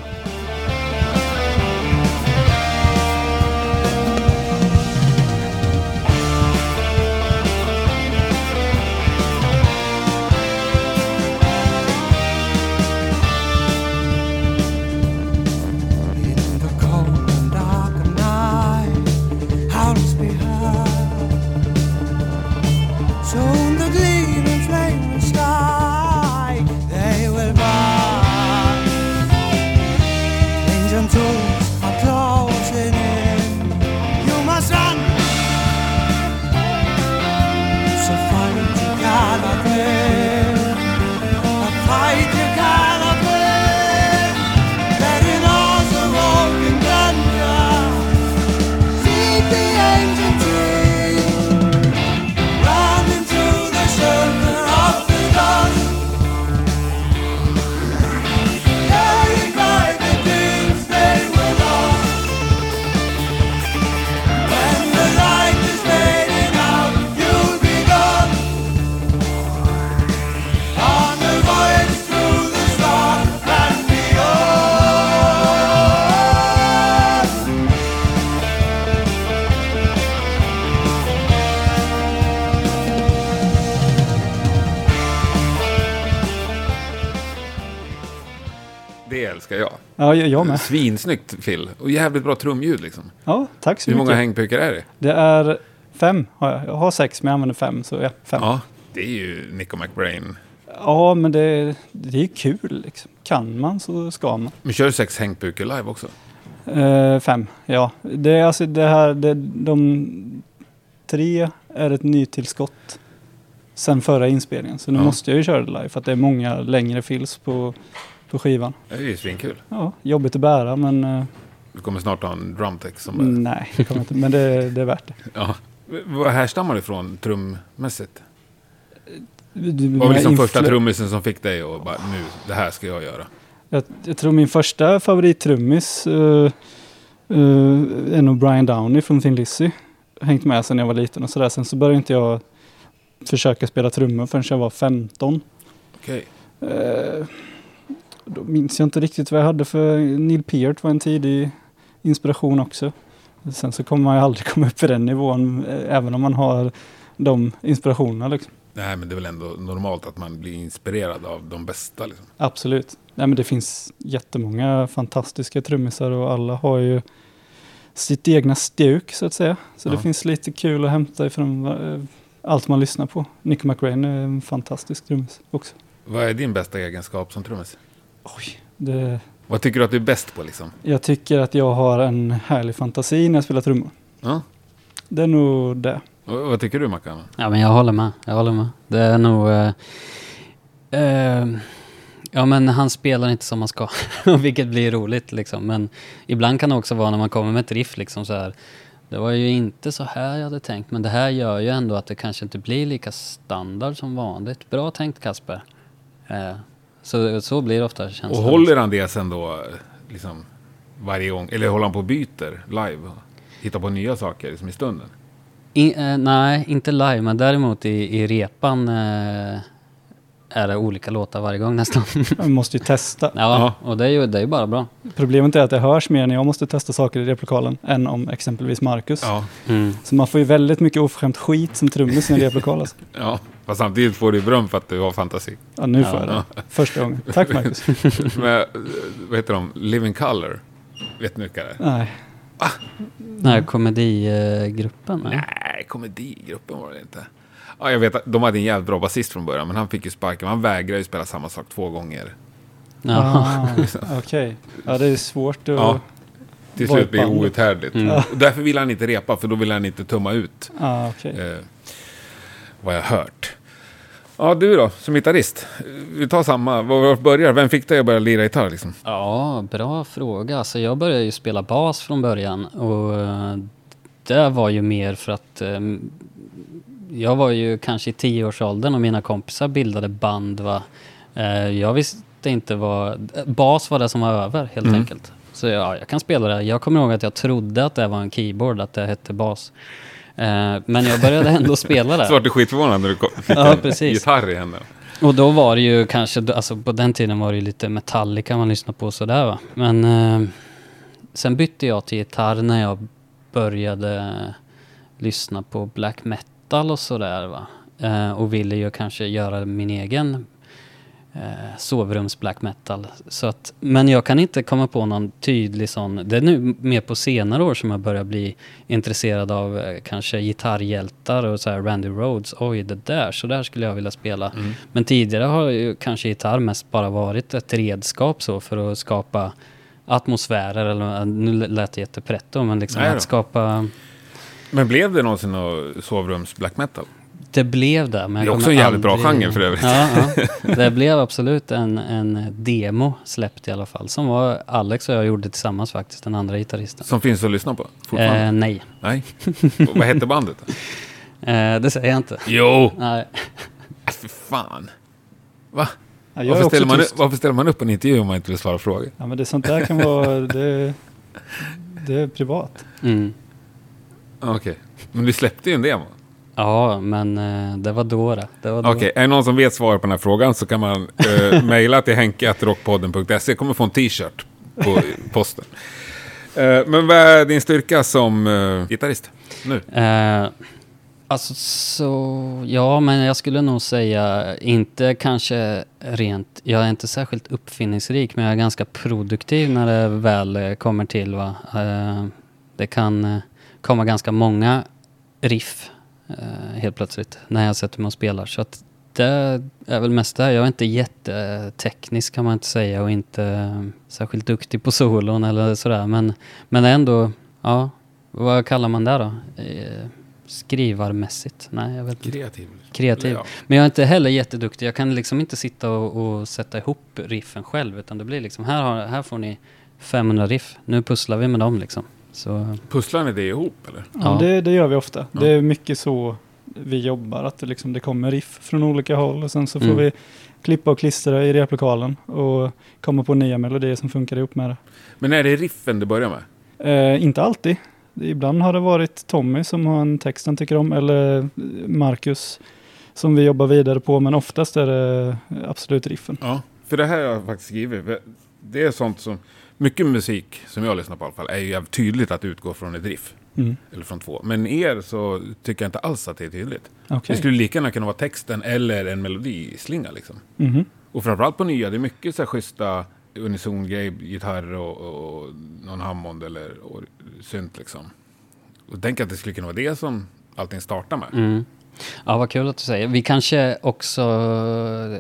Jag. Ja, med. Svinsnyggt Phil. Och jävligt bra trumljud liksom. Ja, tack så Hur mycket. många hängpukar är det? Det är fem har jag. Jag har sex, men jag använder fem. Så ja, fem. Ja, Ja, det är ju Nico McBrain. men det, det är kul liksom. Kan man så ska man. Men kör du sex hängpukar live också? Eh, fem, ja. Det är alltså det här, det, de tre är ett nytillskott sen förra inspelningen. Så nu Ja. måste jag ju köra det live för att det är många längre fills på, på skivan. Det är ju svinkul. Ja, jobbigt att bära men eh, Du kommer snart ha en drumtech som... Mm. nej, det kommer inte, men det, det är värt det. Ja. Vad härstammar det ifrån trummässigt? Du- Vad var liksom första trummisen som fick dig att bara nu, det här ska jag göra? Jag, jag tror min första favorittrummis uh, uh, är nog Brian Downey från Thin Lizzy. Hängt med sedan jag var liten och sådär. Sen så började inte jag försöka spela trummor förrän jag var 15. Okej. Eh, då minns jag inte riktigt vad jag hade för Neil Peart var en tidig inspiration också. Sen så kommer man ju aldrig komma upp i den nivån eh, även om man har de inspirationerna. Liksom. Nej, men det är väl ändå normalt att man blir inspirerad av de bästa. Liksom. Absolut. Nej, men det finns jättemånga fantastiska trummisar och alla har ju sitt egna stuk så att säga. Så det Ja. finns lite kul att hämta ifrån eh, allt man lyssnar på. Nick McRae är en fantastisk trummis också. Vad är din bästa egenskap som trummis? Oj, det, Vad tycker du att du är bäst på liksom? jag tycker att jag har en härlig fantasi när jag spelar trummor. Ja? Det är nog det. Och, vad tycker du Mackan? Ja, men jag håller med. Jag håller med. Det är nog... Eh, eh, ja, men han spelar inte som man ska, vilket blir roligt liksom. Men ibland kan det också vara när man kommer med ett riff liksom så här. Det var ju inte så här jag hade tänkt, men det här gör ju ändå att det kanske inte blir lika standard som vanligt. Bra tänkt Kasper. Eh, så, så blir det ofta Och känslan. håller han det sen då liksom varje gång? Eller håller han på och byter live? Hittar på nya saker liksom i stunden? I, eh, nej, inte live, men däremot i, i repan eh, är det olika låtar varje gång nästan. Jag måste ju testa. ja, och det är ju det är ju bara bra. Problemet är att det hörs mer när jag måste testa saker i replokalen än om exempelvis Marcus. Ja. Mm. Så man får ju väldigt mycket oförskämt skit som trummis i en replokal. Alltså. ja. Fast samtidigt får du beröm för att du har fantasi. Ja, nu Ja. får jag det. Första gången. Tack Marcus. Men, eh, vad heter de? Living Color? Vet ni vilka det är? Nej. Den här komedigruppen. nej? Nej, komedigruppen var det inte. Ja, jag vet att de hade en jävligt bra basist från början, men han fick ju sparken. Han vägrade ju spela samma sak två gånger. Ja. Ah, Okej. Ja, det är svårt att... Ja. Till slut blir det outhärdligt. Mm. Därför vill han inte repa, för då vill han inte tumma ut. Ah, okej. Eh, vad jag hört. Ja, du då, som gitarrist. Vi tar samma. Var var börjar? Vem fick dig att börja lira gitarr liksom? ja, bra fråga. Alltså, jag började ju spela bas från början och eh, det var ju mer för att eh, jag var ju kanske i tioårsåldern och mina kompisar bildade band. Va? Eh, jag visste inte vad... Bas var det som var över helt Mm. enkelt. Så ja, jag kan spela det. Jag kommer ihåg att jag trodde att det var en keyboard, att det hette bas. Eh, men jag började ändå spela det. Så vart du skitförvånad när du kom, fick Ja, en precis. gitarr i händerna. Och då var det ju kanske, alltså på den tiden var det ju lite Metallica man lyssnade på sådär va. Men eh, sen bytte jag till gitarr när jag började lyssna på black metal och sådär va. Eh, och ville ju kanske göra min egen eh, sovrums black metal. Så att, men jag kan inte komma på någon tydlig sån, det är nu mer på senare år som jag börjar bli intresserad av eh, kanske gitarrhjältar och så här Randy Rhodes. Oj, det där, så där skulle jag vilja spela. Mm. Men tidigare har ju kanske gitarr mest bara varit ett redskap så för att skapa atmosfärer, eller nu lät det jättepretto, men liksom att skapa... Men blev det någonsin något sovrums black metal? Det blev det. Men Det är också en jävligt bra aldrig- genre för övrigt. Ja, ja. Det blev absolut en, en demo släppt i alla fall. Som var Alex och jag gjorde tillsammans faktiskt, den andra gitarristen. Som finns att lyssna på fortfarande? Eh, nej, Nej. Vad hette bandet? eh, det säger jag inte. Jo! Nej. Äh, För fan. Va? Ja, Varför ställer, man, varför ställer man upp en intervju om man inte vill svara frågor? Ja, men det sånt där kan vara... Det, det är privat. Mm. Okej. Men du släppte ju en demo. Ja, men eh, det var då det. det var då. Okej, är det någon som vet svaret på den här frågan så kan man uh, mejla till henke.rockpodden.se. kommer få en t-shirt på posten. Eh, men vad är din styrka som uh, gitarrist nu? Eh, Alltså så, ja men jag skulle nog säga inte kanske rent, jag är inte särskilt uppfinningsrik men jag är ganska produktiv när det väl eh, kommer till va. Eh, Det kan eh, komma ganska många riff eh, helt plötsligt när jag sätter mig och spelar. Så att det är väl mest det. Jag är inte jätteteknisk kan man inte säga och inte eh, särskilt duktig på solon eller sådär. Men, men ändå, ja, vad kallar man det då? Eh, Skrivarmässigt? Nej, jag vet inte. Kreativ. Kreativ. Ja. Men jag är inte heller jätteduktig. Jag kan liksom inte sitta och, och sätta ihop riffen själv. Utan det blir liksom, här, har, här får ni 500 riff. Nu pusslar vi med dem liksom. Så, Pusslar ni det ihop eller? Ja, Ja. Det, det gör vi ofta. Ja. Det är mycket så vi jobbar. Att det, liksom, det kommer riff från olika håll och sen så får Mm. vi klippa och klistra i replokalen och komma på nya melodier som funkar ihop med det. Men är det riffen det börjar med? Eh, inte alltid. Ibland har det varit Tommy som har en text han tycker om eller Marcus som vi jobbar vidare på men oftast är det absolut riffen. Ja. För det här har jag faktiskt skrivit. Det är sånt som... Mycket musik som jag lyssnar på i alla fall är ju tydligt att utgå från ett riff. Mm. Eller från två. Men er så tycker jag inte alls att det är tydligt. Okej. Det skulle lika gärna kunna vara texten eller en melodislinga liksom. Mhm. Och framförallt på nya, det är mycket så här schyssta unison-grej, gitarr och, och någon Hammond eller och synt liksom. Och tänk att det skulle kunna vara det som allting startar med. mm. Ja, vad kul att du säger. Vi kanske också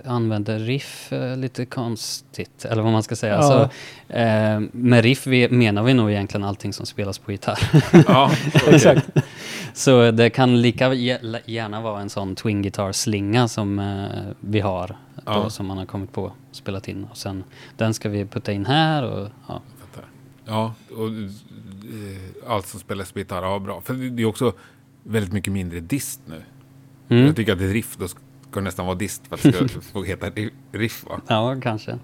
använder riff eh, lite konstigt, eller vad man ska säga. Ja. Så, eh, med riff vi, menar vi nog egentligen allting som spelas på gitarr. Ja. Exakt. Så det kan lika gärna vara en sån twin guitar slinga som eh, vi har. Då, Ja. Som man har kommit på och spelat in. Och sen den ska vi putta in här och ja. Ja, och allt som spelas på gitarr, ja bra. För det är också väldigt mycket mindre dist nu. Mm. Jag tycker att ett riff, då ska det nästan vara dist för att det ska få heta ri- riff va? Ja, kanske. Eh,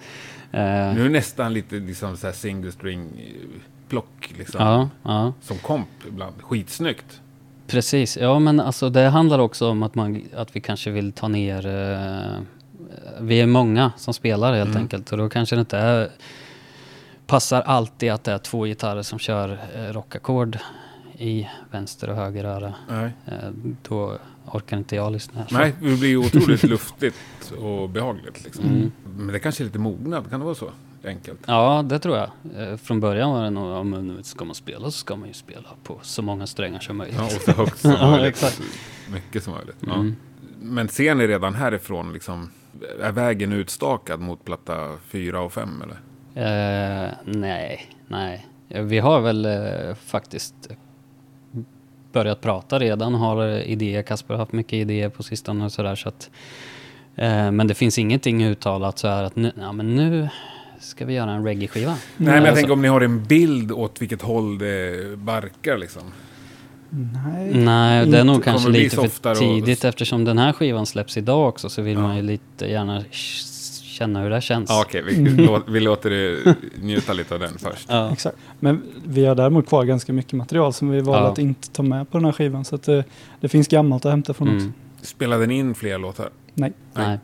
Nu är det nästan lite liksom så här single string eh, plock liksom. ja, ja. Som komp ibland. Skitsnyggt. Precis, ja men alltså det handlar också om att, man, att vi kanske vill ta ner... Eh, vi är många som spelar helt Mm. enkelt och då kanske det inte är, passar alltid att det är två gitarrer som kör eh, rockackord i vänster och höger öra. Eh, då orkar inte jag lyssna. Nej, det blir ju otroligt luftigt och behagligt liksom. Mm. Men det kanske är lite mognad, kan det vara så? Enkelt. Ja, det tror jag. Eh, från början var det nog, ja, men ska man spela så ska man ju spela på så många strängar som möjligt. Ja, och så högt som Ja, möjligt. exakt. Mycket som möjligt. Ja. Mm. Men ser ni redan härifrån liksom, är vägen utstakad mot platta fyra och fem eller? Eh, nej, nej. Vi har väl eh, faktiskt börjat prata redan, har idéer. Kasper har haft mycket idéer på sistone och sådär. Så att, eh, men det finns ingenting uttalat så här att nu, ja, men nu ska vi göra en reggae-skiva. Nej, men jag alltså- tänker om ni har en bild åt vilket håll det barkar liksom. Nej. Nej, det är nog Inte kanske lite för och- tidigt eftersom den här skivan släpps idag också så vill Ja. man ju lite gärna känna hur det känns. Ja, okej. Vi, Mm. lå- vi låter det njuta lite av den först. Ja. Exakt. Men vi har däremot kvar ganska mycket material som vi valde Ja. att inte ta med på den här skivan. Så att det, det finns gammalt att hämta från också. Mm. Spelade ni in fler låtar? Nej, Nej.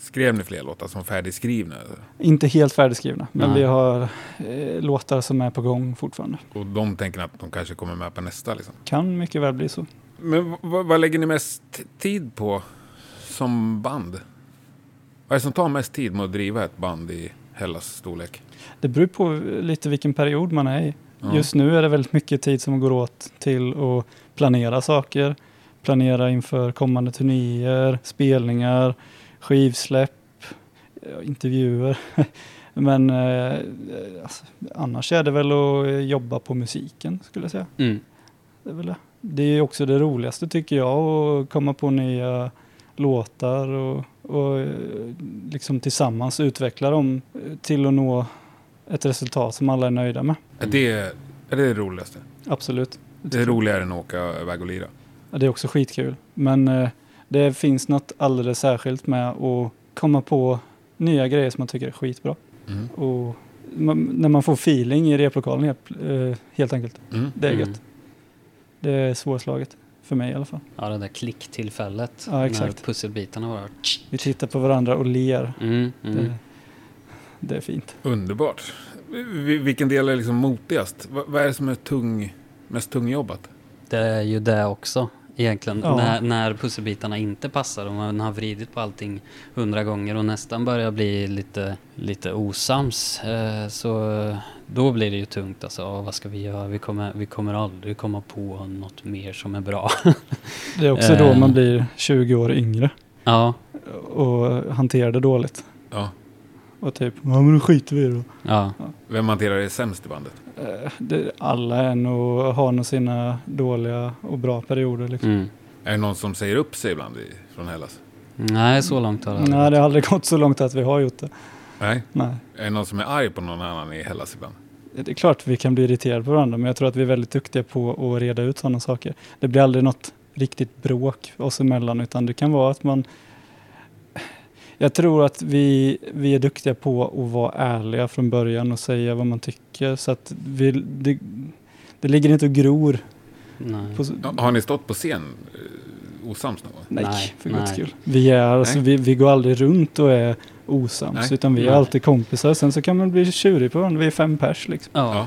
Skrev ni fler låtar som färdigskrivna? inte helt färdigskrivna. Men Nej. vi har eh, låtar som är på gång fortfarande. Och de tänker att de kanske kommer med på nästa liksom. Kan mycket väl bli så. Men vad lägger ni mest tid på som band? Vad är det som tar mest tid med att driva ett band i Hellas storlek? Det beror på lite vilken period man är i. Ja. Just nu är det väldigt mycket tid som går åt till att planera saker. Planera inför kommande turnéer, spelningar, skivsläpp, eh, intervjuer. Men eh, alltså, annars är det väl att jobba på musiken skulle jag säga. Mm. Det är, väl det. det är också det roligaste tycker jag att komma på nya låtar och, och eh, liksom tillsammans utveckla dem eh, till att nå ett resultat som alla är nöjda med. Är det är det, det roligaste? Absolut. Det är roligare än att åka iväg och lira? Ja, det är också skitkul. Men eh, det finns något alldeles särskilt med att komma på nya grejer som man tycker är skitbra. Mm. Och man, när man får feeling i replokalen helt, eh, helt enkelt. Mm. Det är Mm. gött. Det är svårslaget. För mig i alla fall. Ja, det där klicktillfället. Ja, exakt. När pusselbitarna bara... Vi tittar på varandra och ler. Mm, mm. Det, det är fint. Underbart. Vi- Vilken del är liksom motigast? Vad, vad är det som är tung, mest tungjobbat? Det är ju det också egentligen. Ja. När, när pusselbitarna inte passar och man har vridit på allting hundra gånger och nästan börjar bli lite, lite osams. Eh, så då blir det ju tungt alltså. Ja, vad ska vi göra? Vi kommer, vi kommer aldrig komma på något mer som är bra. Det är också då Eh. man blir 20 år yngre ja, och hanterar det dåligt. Ja. Och typ, ja men då skiter vi i det. ja. Vem hanterar det sämst i bandet? Eh, det. Alla är nog, har nog sina dåliga och bra perioder liksom. Mm. Är det någon som säger upp sig ibland i, från Hellas? Nej, så långt har det aldrig Nej, det har aldrig gått så långt att vi har gjort det. Nej. Nej. Är det någon som är arg på någon annan i Hellas ibland? Det är klart vi kan bli irriterade på varandra, men jag tror att vi är väldigt duktiga på att reda ut sådana saker. Det blir aldrig något riktigt bråk oss emellan, utan det kan vara att man... Jag tror att vi, vi är duktiga på att vara ärliga från början och säga vad man tycker, så att vi, det, det ligger inte och gror. Nej. På, Ja, Har ni stått på scen eh, osams någon gång? nej, Nej, för guds skull. Vi, är, alltså, vi, vi går aldrig runt och är osams, Nej. utan vi är Nej. alltid kompisar. Sen så kan man bli tjurig på varandra, vi är fem pers liksom. Ja. Ja.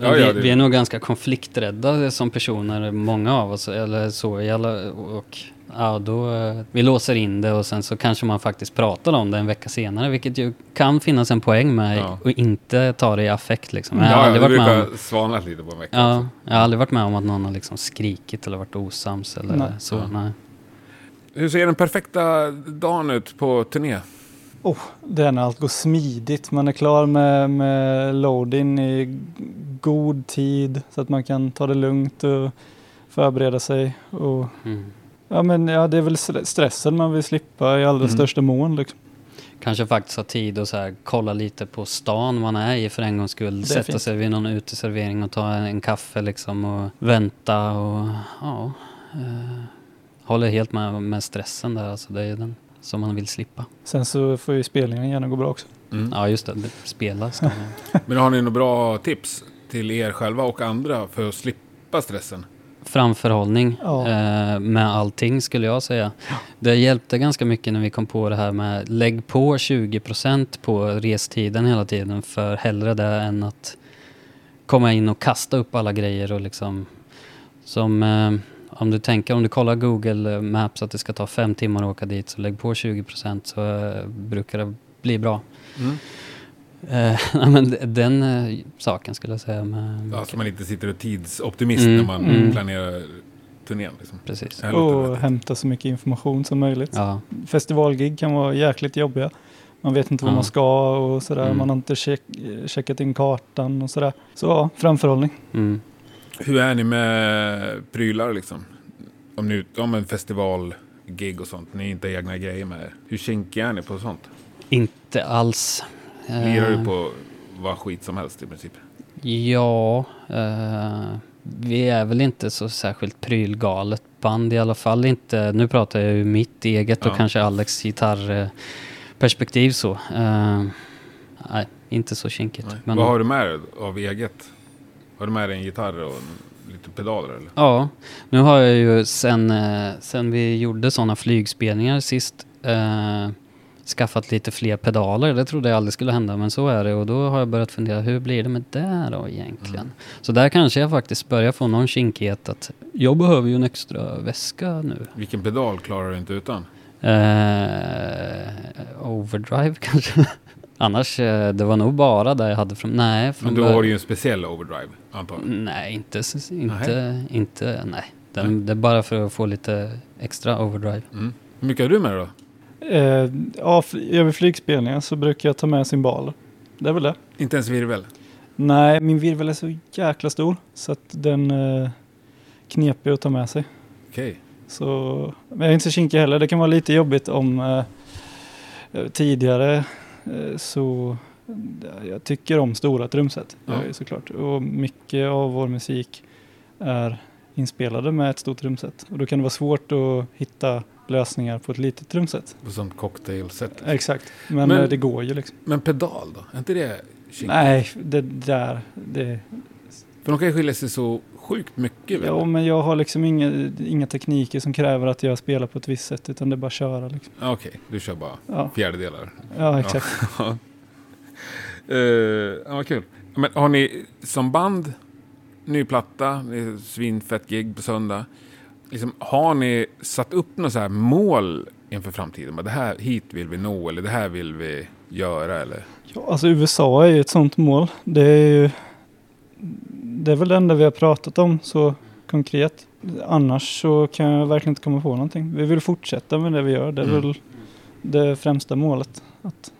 Ja, ja, vi, det- vi är nog ganska konflikträdda som personer, många av oss, eller så. i alla- Och, ja, då, eh, vi låser in det och sen så kanske man faktiskt pratar om det en vecka senare, vilket ju kan finnas en poäng med Ja. och inte ta det i affekt liksom. Jag har Ja, varit med brukar om, svalna lite på en vecka. ja, också. jag har aldrig varit med om att någon har liksom skrikit eller varit osams eller Nej. så. Ja. Nej. Hur ser den perfekta dagen ut på turné? Oh, det är när allt går smidigt. Man är klar med, med load-in i god tid så att man kan ta det lugnt och förbereda sig. Och, Mm. Ja, men, ja, det är väl stre- stressen man vill slippa i allra Mm. största mån. Liksom. Kanske faktiskt ha tid att så här, kolla lite på stan man är i för en gångs skull. Sätta fint. sig vid någon uteservering och ta en, en kaffe liksom och vänta och ja. Eh, håller helt med, med stressen där alltså. Det är den som man vill slippa. Sen så får ju spelningen gärna gå bra också. Mm. Ja just det, det spela ska man. Men har ni några bra tips till er själva och andra för att slippa stressen? Framförhållning Ja. eh, med allting skulle jag säga. Det hjälpte ganska mycket när vi kom på det här med lägg på 20% på restiden hela tiden för hellre det än att komma in och kasta upp alla grejer och liksom som eh, om du tänker, om du kollar Google Maps att det ska ta fem timmar att åka dit så lägg på 20% så eh, brukar det bli bra. Mm. Eh, men den eh, saken skulle jag säga med Ja, så man inte sitter och tidsoptimist Mm, när man mm. planerar turnén. Liksom. precis. Och hämta så mycket information som möjligt. Ja, Festivalgig kan vara jäkligt jobbiga. Man vet inte vad Ja. man ska och sådär. Mm. Man har inte check, checkat in kartan och sådär. Så ja, framförhållning. mm. Hur är ni med prylar liksom? Om ni om en festivalgig och sånt, ni inte har egna grejer med er. Hur kinkiga är ni på sånt? Inte alls. Lirar Eh, du på vad skit som helst i princip? Ja, eh, vi är väl inte så särskilt prylgalet band i alla fall inte. Nu pratar jag ju mitt eget och Ja. kanske Alex gitarrperspektiv så. Eh, nej, inte så kinkigt. Men, Vad har du med dig av eget? Har du med dig en gitarr och lite pedaler eller? Ja, nu har jag ju sen, eh, sen vi gjorde sådana flygspelningar sist eh, skaffat lite fler pedaler. Det trodde jag aldrig skulle hända men så är det och då har jag börjat fundera hur blir det med det då egentligen? Mm. Så där kanske jag faktiskt börjar få någon kinkighet att jag behöver ju en extra väska nu. Vilken pedal klarar du inte utan? Eh, overdrive kanske? Annars, eh, det var nog bara där jag hade från, nej. Från Men då har du ju en speciell overdrive, antar jag. Nej, inte, inte, inte, nej. Den, det är bara för att få lite extra overdrive. Mm. Hur mycket har du med dig då? Eh, ja, över flygspelningar så brukar jag ta med cymbaler. Det är väl det. Inte ens virvel? Nej, min virvel är så jäkla stor så att den eh, knepig att ta med sig. Okej. Så, men jag är inte så kinkig heller. Det kan vara lite jobbigt om eh, eh, tidigare eh, så eh, jag tycker om stora trumset. Ja. Ja. såklart. Och mycket av vår musik är inspelade med ett stort trumset. Och då kan det vara svårt att hitta lösningar på ett litet trumset. På sånt cocktailset. Exakt, men, Men- eh, det går ju liksom. Men pedal då? Är inte det kinkigt? Nej, det där, det, För de kan ju skilja sig så sjukt mycket. väl? ja, men jag har liksom inga, inga tekniker som kräver att jag spelar på ett visst sätt utan det är bara att köra liksom. Ja, Okej, du kör bara Ja, fjärdedelar. ja exakt. Ja. uh, ja, vad kul. Men har ni som band ny platta, svinfett gig på söndag. Liksom, har ni satt upp så här mål inför framtiden? Det här, hit vill vi nå eller det här vill vi göra eller? Ja, alltså USA är ju ett sånt mål. Det är ju det är väl det enda vi har pratat om så konkret. Annars så kan jag verkligen inte komma på någonting. Vi vill fortsätta med det vi gör. Det är Mm. väl det främsta målet. Att,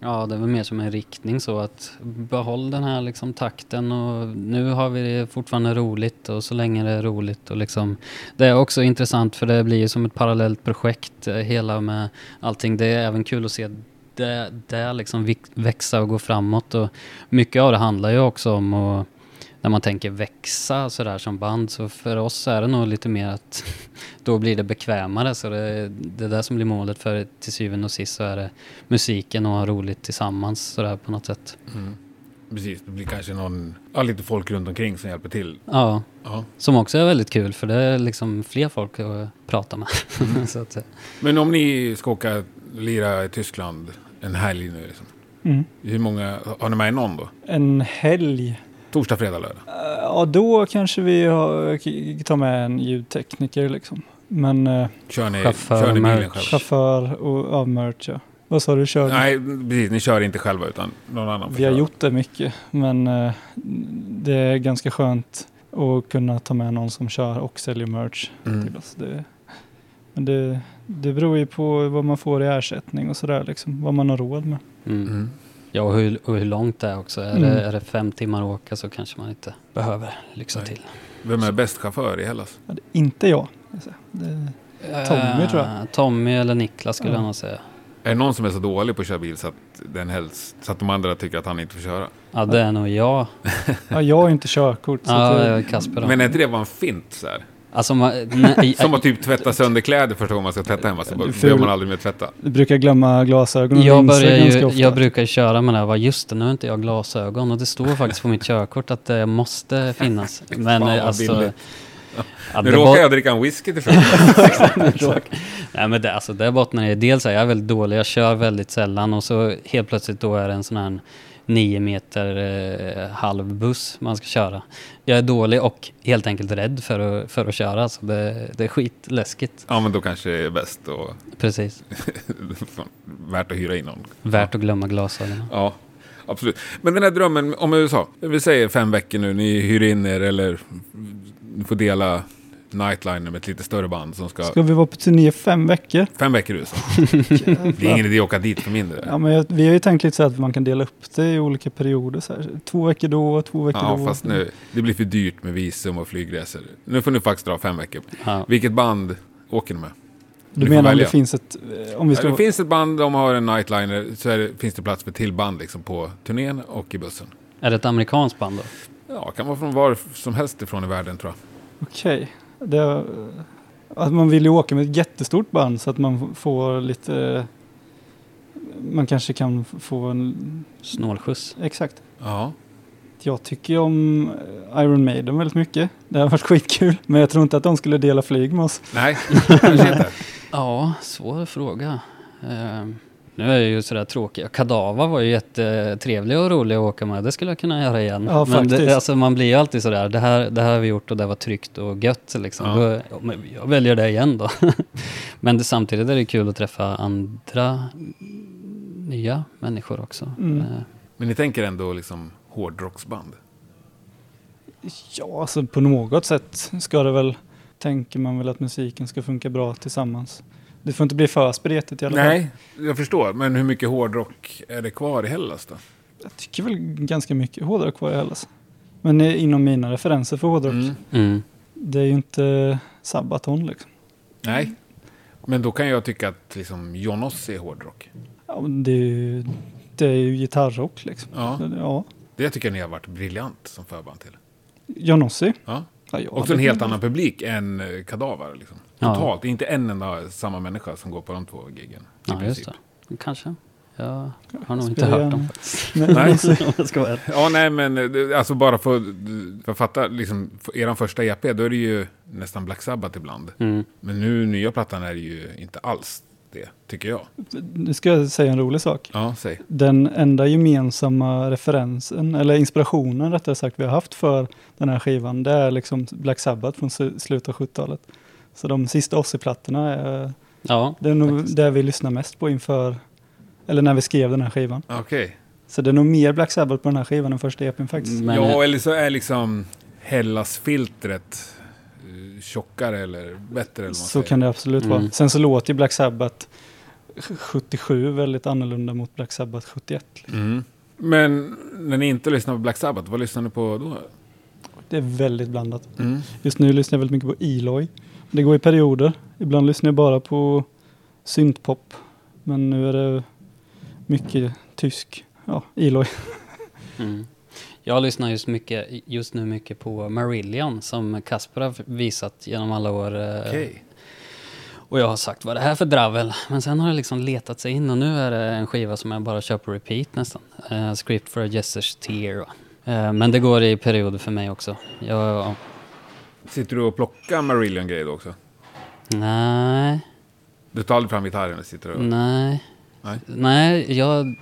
Ja, det är väl mer som en riktning så att behåll den här liksom takten och nu har vi det fortfarande roligt och så länge det är roligt och liksom det är också intressant för det blir ju som ett parallellt projekt eh, hela med allting. Det är även kul att se det, det liksom växa och gå framåt och mycket av det handlar ju också om att när man tänker växa sådär som band så för oss är det nog lite mer att då blir det bekvämare så det, det är det som blir målet för till syvende och sist så är det musiken och ha roligt tillsammans sådär på något sätt. Precis, det blir kanske någon, ja, lite folk runt omkring som hjälper till. Ja, Ja. som också är väldigt kul för det är liksom fler folk att prata med. så att, säga. Men om ni ska åka lira i Tyskland en helg nu, liksom. mm. hur många, har ni med någon då? En helg. Torsdag, fredag, lördag? Eh, Ja, då kanske vi har, tar med en ljudtekniker liksom. Men eh, Kör ni, Chaufför, kör ni bilen merch. själva? chaufför och ja, merch ja. Vad sa du? Kör? Nej, precis. Ni kör inte själva utan någon annan Vi har köra. gjort det mycket, men eh, det är ganska skönt att kunna ta med någon som kör och säljer merch Mm. till oss. Det, men det, det beror ju på vad man får i ersättning och sådär, liksom, vad man har råd med. Mm. Ja, och hur, och hur långt det är också. Är, Mm. det, är det fem timmar att åka så kanske man inte behöver lyxa Nej. till. Vem är bäst chaufför i Hellas? Ja, det, inte jag. alltså. Det, Tommy, tror jag. Eh, Tommy eller Niklas skulle Ja. jag nog säga. Är det någon som är så dålig på att köra bil så att, den helst, så att de andra tycker att han inte får köra? Ja, det är nog jag. ja, jag har inte körkort. Så Ja, det, är Kasper då. Men är inte det bara en fint så här? Alltså, man, nej, Som att typ tvätta sönder kläder första gången man ska tvätta hemma. Så Du behöver man aldrig mer tvätta. jag brukar glömma glasögon och jag, börjar ju, ofta. jag brukar köra med det här, bara, just det, nu har inte jag glasögon och det står faktiskt på mitt körkort att det måste finnas. Men Fan, eh, alltså... Ja, Nu råkar jag dricka en whisky till frukost. Nej men det, alltså, det bottnar i, dels är jag väldigt dålig, jag kör väldigt sällan och så helt plötsligt då är det en sån här nio meter eh, halv buss man ska köra. Jag är dålig och helt enkelt rädd för att, för att köra, så det, det är skitläskigt. ja, men då kanske det är bäst och Precis. värt att hyra in någon. Värt att glömma glasögonen. Ja, absolut. Men den här drömmen om USA. Vi säger fem veckor nu, ni hyr in er eller ni får dela Nightliner med ett lite större band som ska... Ska vi vara på turné fem veckor? Fem veckor i USA. Det är ingen idé att åka dit för mindre. Ja, men jag, vi har ju tänkt lite så att man kan dela upp det i olika perioder. Så här. Två veckor då, två veckor Ja, då. fast nu, det blir för dyrt med visum och flygresor. Nu får ni faktiskt dra fem veckor. Ja. Vilket band åker ni med? Du ni menar om det finns ett... eh, Om vi ska... Det finns ett band, de har en nightliner, så är det, finns det plats för till band liksom på turnén och i bussen. Är det ett amerikanskt band då? Ja, kan vara från var som helst ifrån i världen tror jag. Okej. Det- Att man vill ju åka med ett jättestort band så att man får lite... Man kanske kan få en... Snålskjuts? Exakt. Ja. Jag tycker ju om Iron Maiden väldigt mycket. Det har varit skitkul. Men jag tror inte att de skulle dela flyg med oss. Nej, kanske inte. Ja, svår fråga. Ehm, nu är jag ju sådär tråkig. Kadava var ju jättetrevlig och rolig att åka med. Det skulle jag kunna göra igen. Ja, men faktiskt. det, alltså, man blir ju alltid sådär, det här, det här har vi gjort och det var tryggt och gött. Liksom. Ja. Då, ja, men jag väljer det igen då. men det, samtidigt är det kul att träffa andra nya människor också. Mm. Eh, Men ni tänker ändå liksom hårdrocksband? Ja, alltså på något sätt ska det väl... Tänker man väl att musiken ska funka bra tillsammans. Det får inte bli för spretigt i alla fall. Nej, jag förstår. Men hur mycket hårdrock är det kvar i Hellas då? Jag tycker väl ganska mycket hårdrock kvar i Hellas. Men inom mina referenser för hårdrock. Mm. Mm. Det är ju inte Sabaton liksom. Nej. Men då kan jag tycka att liksom Jonossi är hårdrock. Ja, det, är ju, det är ju gitarrrock liksom. Ja. ja. Det tycker jag ni har varit briljant som förband till. Jonossi. Ja. Ja, Också en helt annan publik än eh, Kadaver. Liksom. Ja. Totalt. Är inte en enda samma människa som går på de två giggen. i Ja, just princip. det. Kanske. Jag har nog inte hört dem faktiskt. Nej. Ja, nej, men eh, alltså bara för, för att fatta, liksom, för eran första EP, då är det ju nästan Black Sabbath ibland. Mm. Men nu, nya plattan är det ju inte alls det, tycker jag. Nu ska jag säga en rolig sak. Ja, säg. Den enda gemensamma referensen, eller inspirationen rättare sagt, vi har haft för den här skivan, det är liksom Black Sabbath från slutet av 70-talet. Så de sista Ozzy-plattorna är, Ja, det är nog faktiskt. det vi lyssnar mest på inför, eller när vi skrev den här skivan. Okej. Så det är nog mer Black Sabbath på den här skivan än första EPn faktiskt. Men, ja, eller så är liksom Hellas-filtret eh, tjockare eller bättre. Eller Så säger. kan det absolut Mm. vara. Sen så låter ju Black Sabbath 77 väldigt annorlunda mot Black Sabbath 71. liksom. Mm. Men när ni inte lyssnar på Black Sabbath, vad lyssnar ni på då? Det är väldigt blandat. Mm. Just nu lyssnar jag väldigt mycket på Eloy. Det går i perioder. Ibland lyssnar jag bara på syntpop. Men nu är det mycket tysk. Ja, Eloy. Mm. Jag lyssnar just, mycket, just nu mycket på Marillion som Kasper har visat genom alla år. eh, Okej. Och jag har sagt vad är det här för dravel? Men sen har det liksom letat sig in och nu är det en skiva som jag bara kör på repeat nästan. Eh, Script for a Jester's Tear. Eh, men det går i perioder för mig också. Jag, Sitter du och plockar Marillion-grejer då också? nej, Du tar aldrig fram gitarren och sitter och... nej. Nej. Nej, jag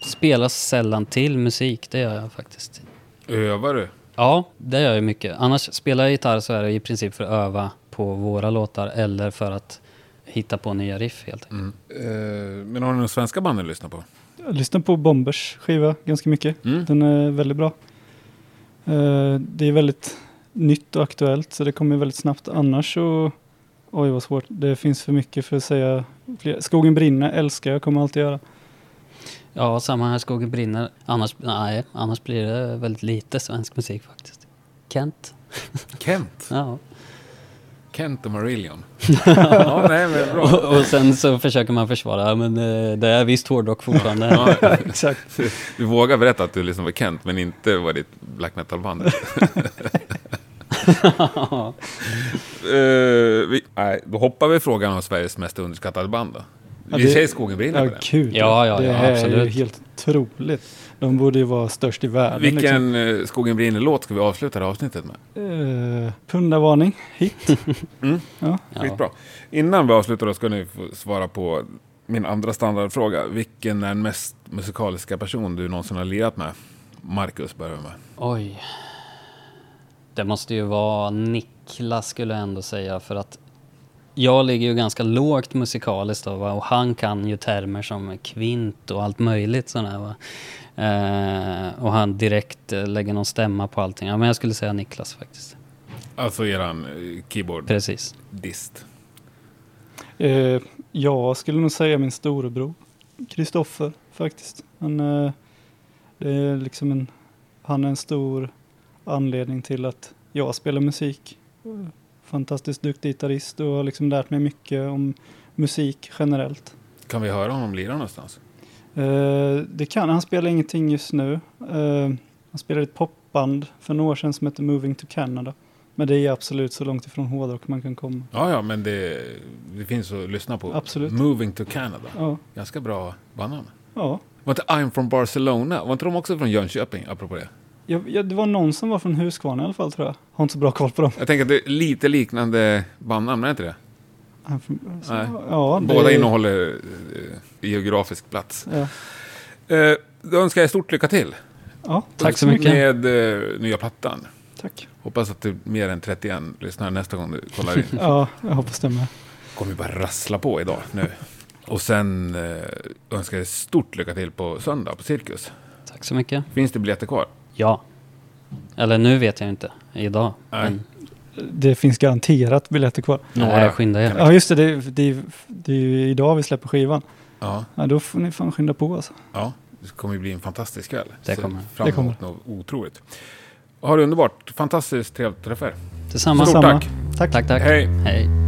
spelar sällan till musik. Det gör jag faktiskt. Övar du? Ja, det gör jag mycket. Annars spelar jag gitarr så är det i princip för att öva på våra låtar eller för att hitta på nya riff helt enkelt. Mm. Eh, men har du några svenska band du lyssnar på? Jag lyssnar på Bombers skiva ganska mycket. Mm. Den är väldigt bra. Eh, Det är väldigt nytt och aktuellt så det kommer väldigt snabbt. Annars så... Oj vad svårt. Det finns för mycket för att säga. fler. Skogen brinner älskar jag, kommer alltid göra. Ja, samma här, Skogen brinner. Annars, nej, annars blir det väldigt lite svensk musik faktiskt. Kent? Kent. Ja. Kent och Marillion. ja, nej men bra. Och, och sen så försöker man försvara, men eh, det är visst hårdrock fortfarande. Ja, Exakt. du vågar berätta att du lyssnar på Kent, men inte vad ditt black metal-band Eh, vi, nej, då hoppar vi frågan om Sveriges mest underskattade band då. Ja, Vi det- säger Skogen brinner Ja, på kul. Ja, ja, det ja, är ju absolut. helt otroligt. De borde ju vara störst i världen. liksom. Vilken eh, Skogen brinner-låt ska vi avsluta det här avsnittet med? Liksom. Uh, pundavarning, hit. Mm. Ja. Ja. Skitbra. Innan vi avslutar då ska ni få svara på min andra standardfråga. Vilken är den mest musikaliska person du någonsin har lirat med? Marcus börjar med. Oj. Det måste ju vara Niklas skulle jag ändå säga för att jag ligger ju ganska lågt musikaliskt då, va? och han kan ju termer som kvint och allt möjligt sådär va. Eh, och han direkt eh, lägger någon stämma på allting. Ja men jag skulle säga Niklas faktiskt. Alltså eran eh, keyboard Precis. dist. Eh, jag skulle nog säga min storebror. Kristoffer faktiskt. Han, eh, det är liksom en, han är en stor anledning till att jag spelar musik. Eh, Fantastiskt duktig gitarrist och har liksom lärt mig mycket om musik generellt. Kan vi höra honom lira någonstans? Eh, det kan han spelar ingenting just nu. Eh, han spelade ett popband för några år sedan som heter Moving to Canada. Men det är absolut så långt ifrån hårdrock man kan komma. Ja, ja, men det, det finns att lyssna på. Absolut. Moving to Canada. Ja, Ganska bra bandnamn. ja. Var inte I'm from Barcelona? Var inte de också från Jönköping, apropå det? Jag, jag, det var någon som var från Huskvarna i alla fall tror jag. Har inte så bra koll på dem. Jag tänker att det är lite liknande bandnamn, är inte det? Från- Nej. Ja, det, Båda innehåller eh, geografisk plats. Ja, Eh, då önskar jag stort lycka till. ja Tack så mycket. Med eh, nya plattan. Tack. Hoppas att det är mer än 31 lyssnare nästa gång du kollar in. Ja, jag hoppas det med. kommer bara rassla på idag nu. Och sen eh, önskar jag stort lycka till på söndag på Cirkus. Tack så mycket. Finns det biljetter kvar? Ja. Eller nu vet jag inte. Idag. Nej. Men, Det finns garanterat biljetter kvar. nej, skynda er. Ja, just det. Det, det, det är ju idag vi släpper skivan. Ja, Ja, då får ni fan skynda på alltså. ja, det kommer ju bli en fantastisk kväll. Det kommer. Fram Det kommer. emot något otroligt. Ha det underbart. Fantastiskt trevligt att träffa er. Detsamma. Stort Samma. tack. Tack. Tack, tack. Hej. Hej.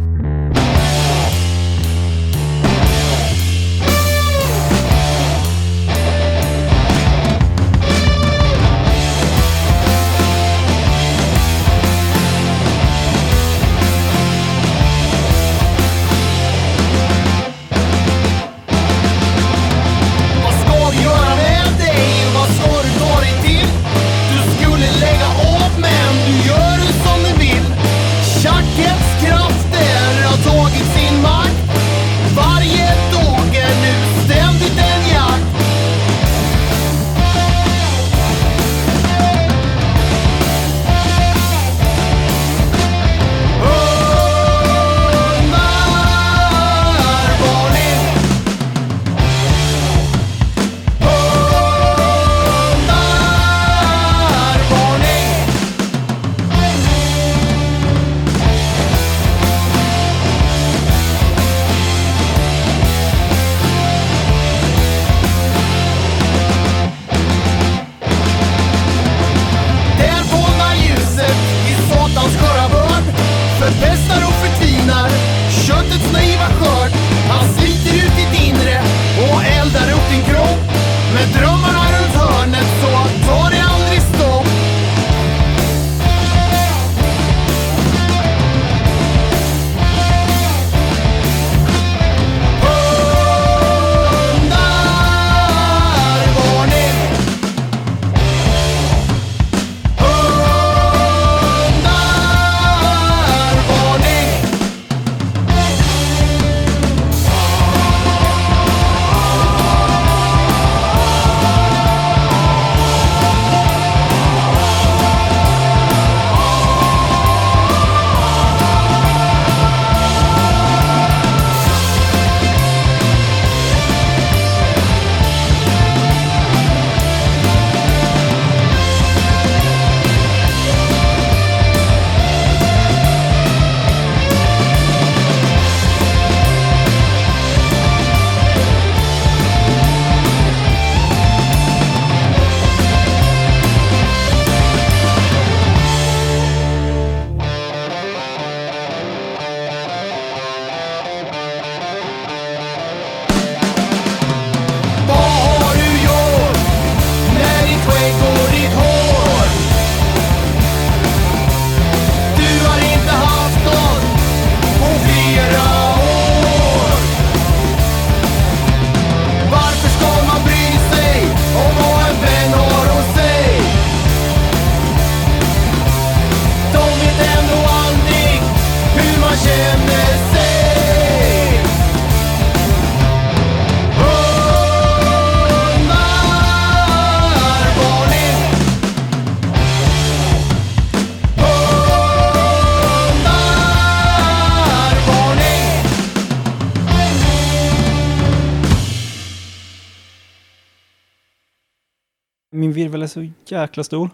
Jäkla stor.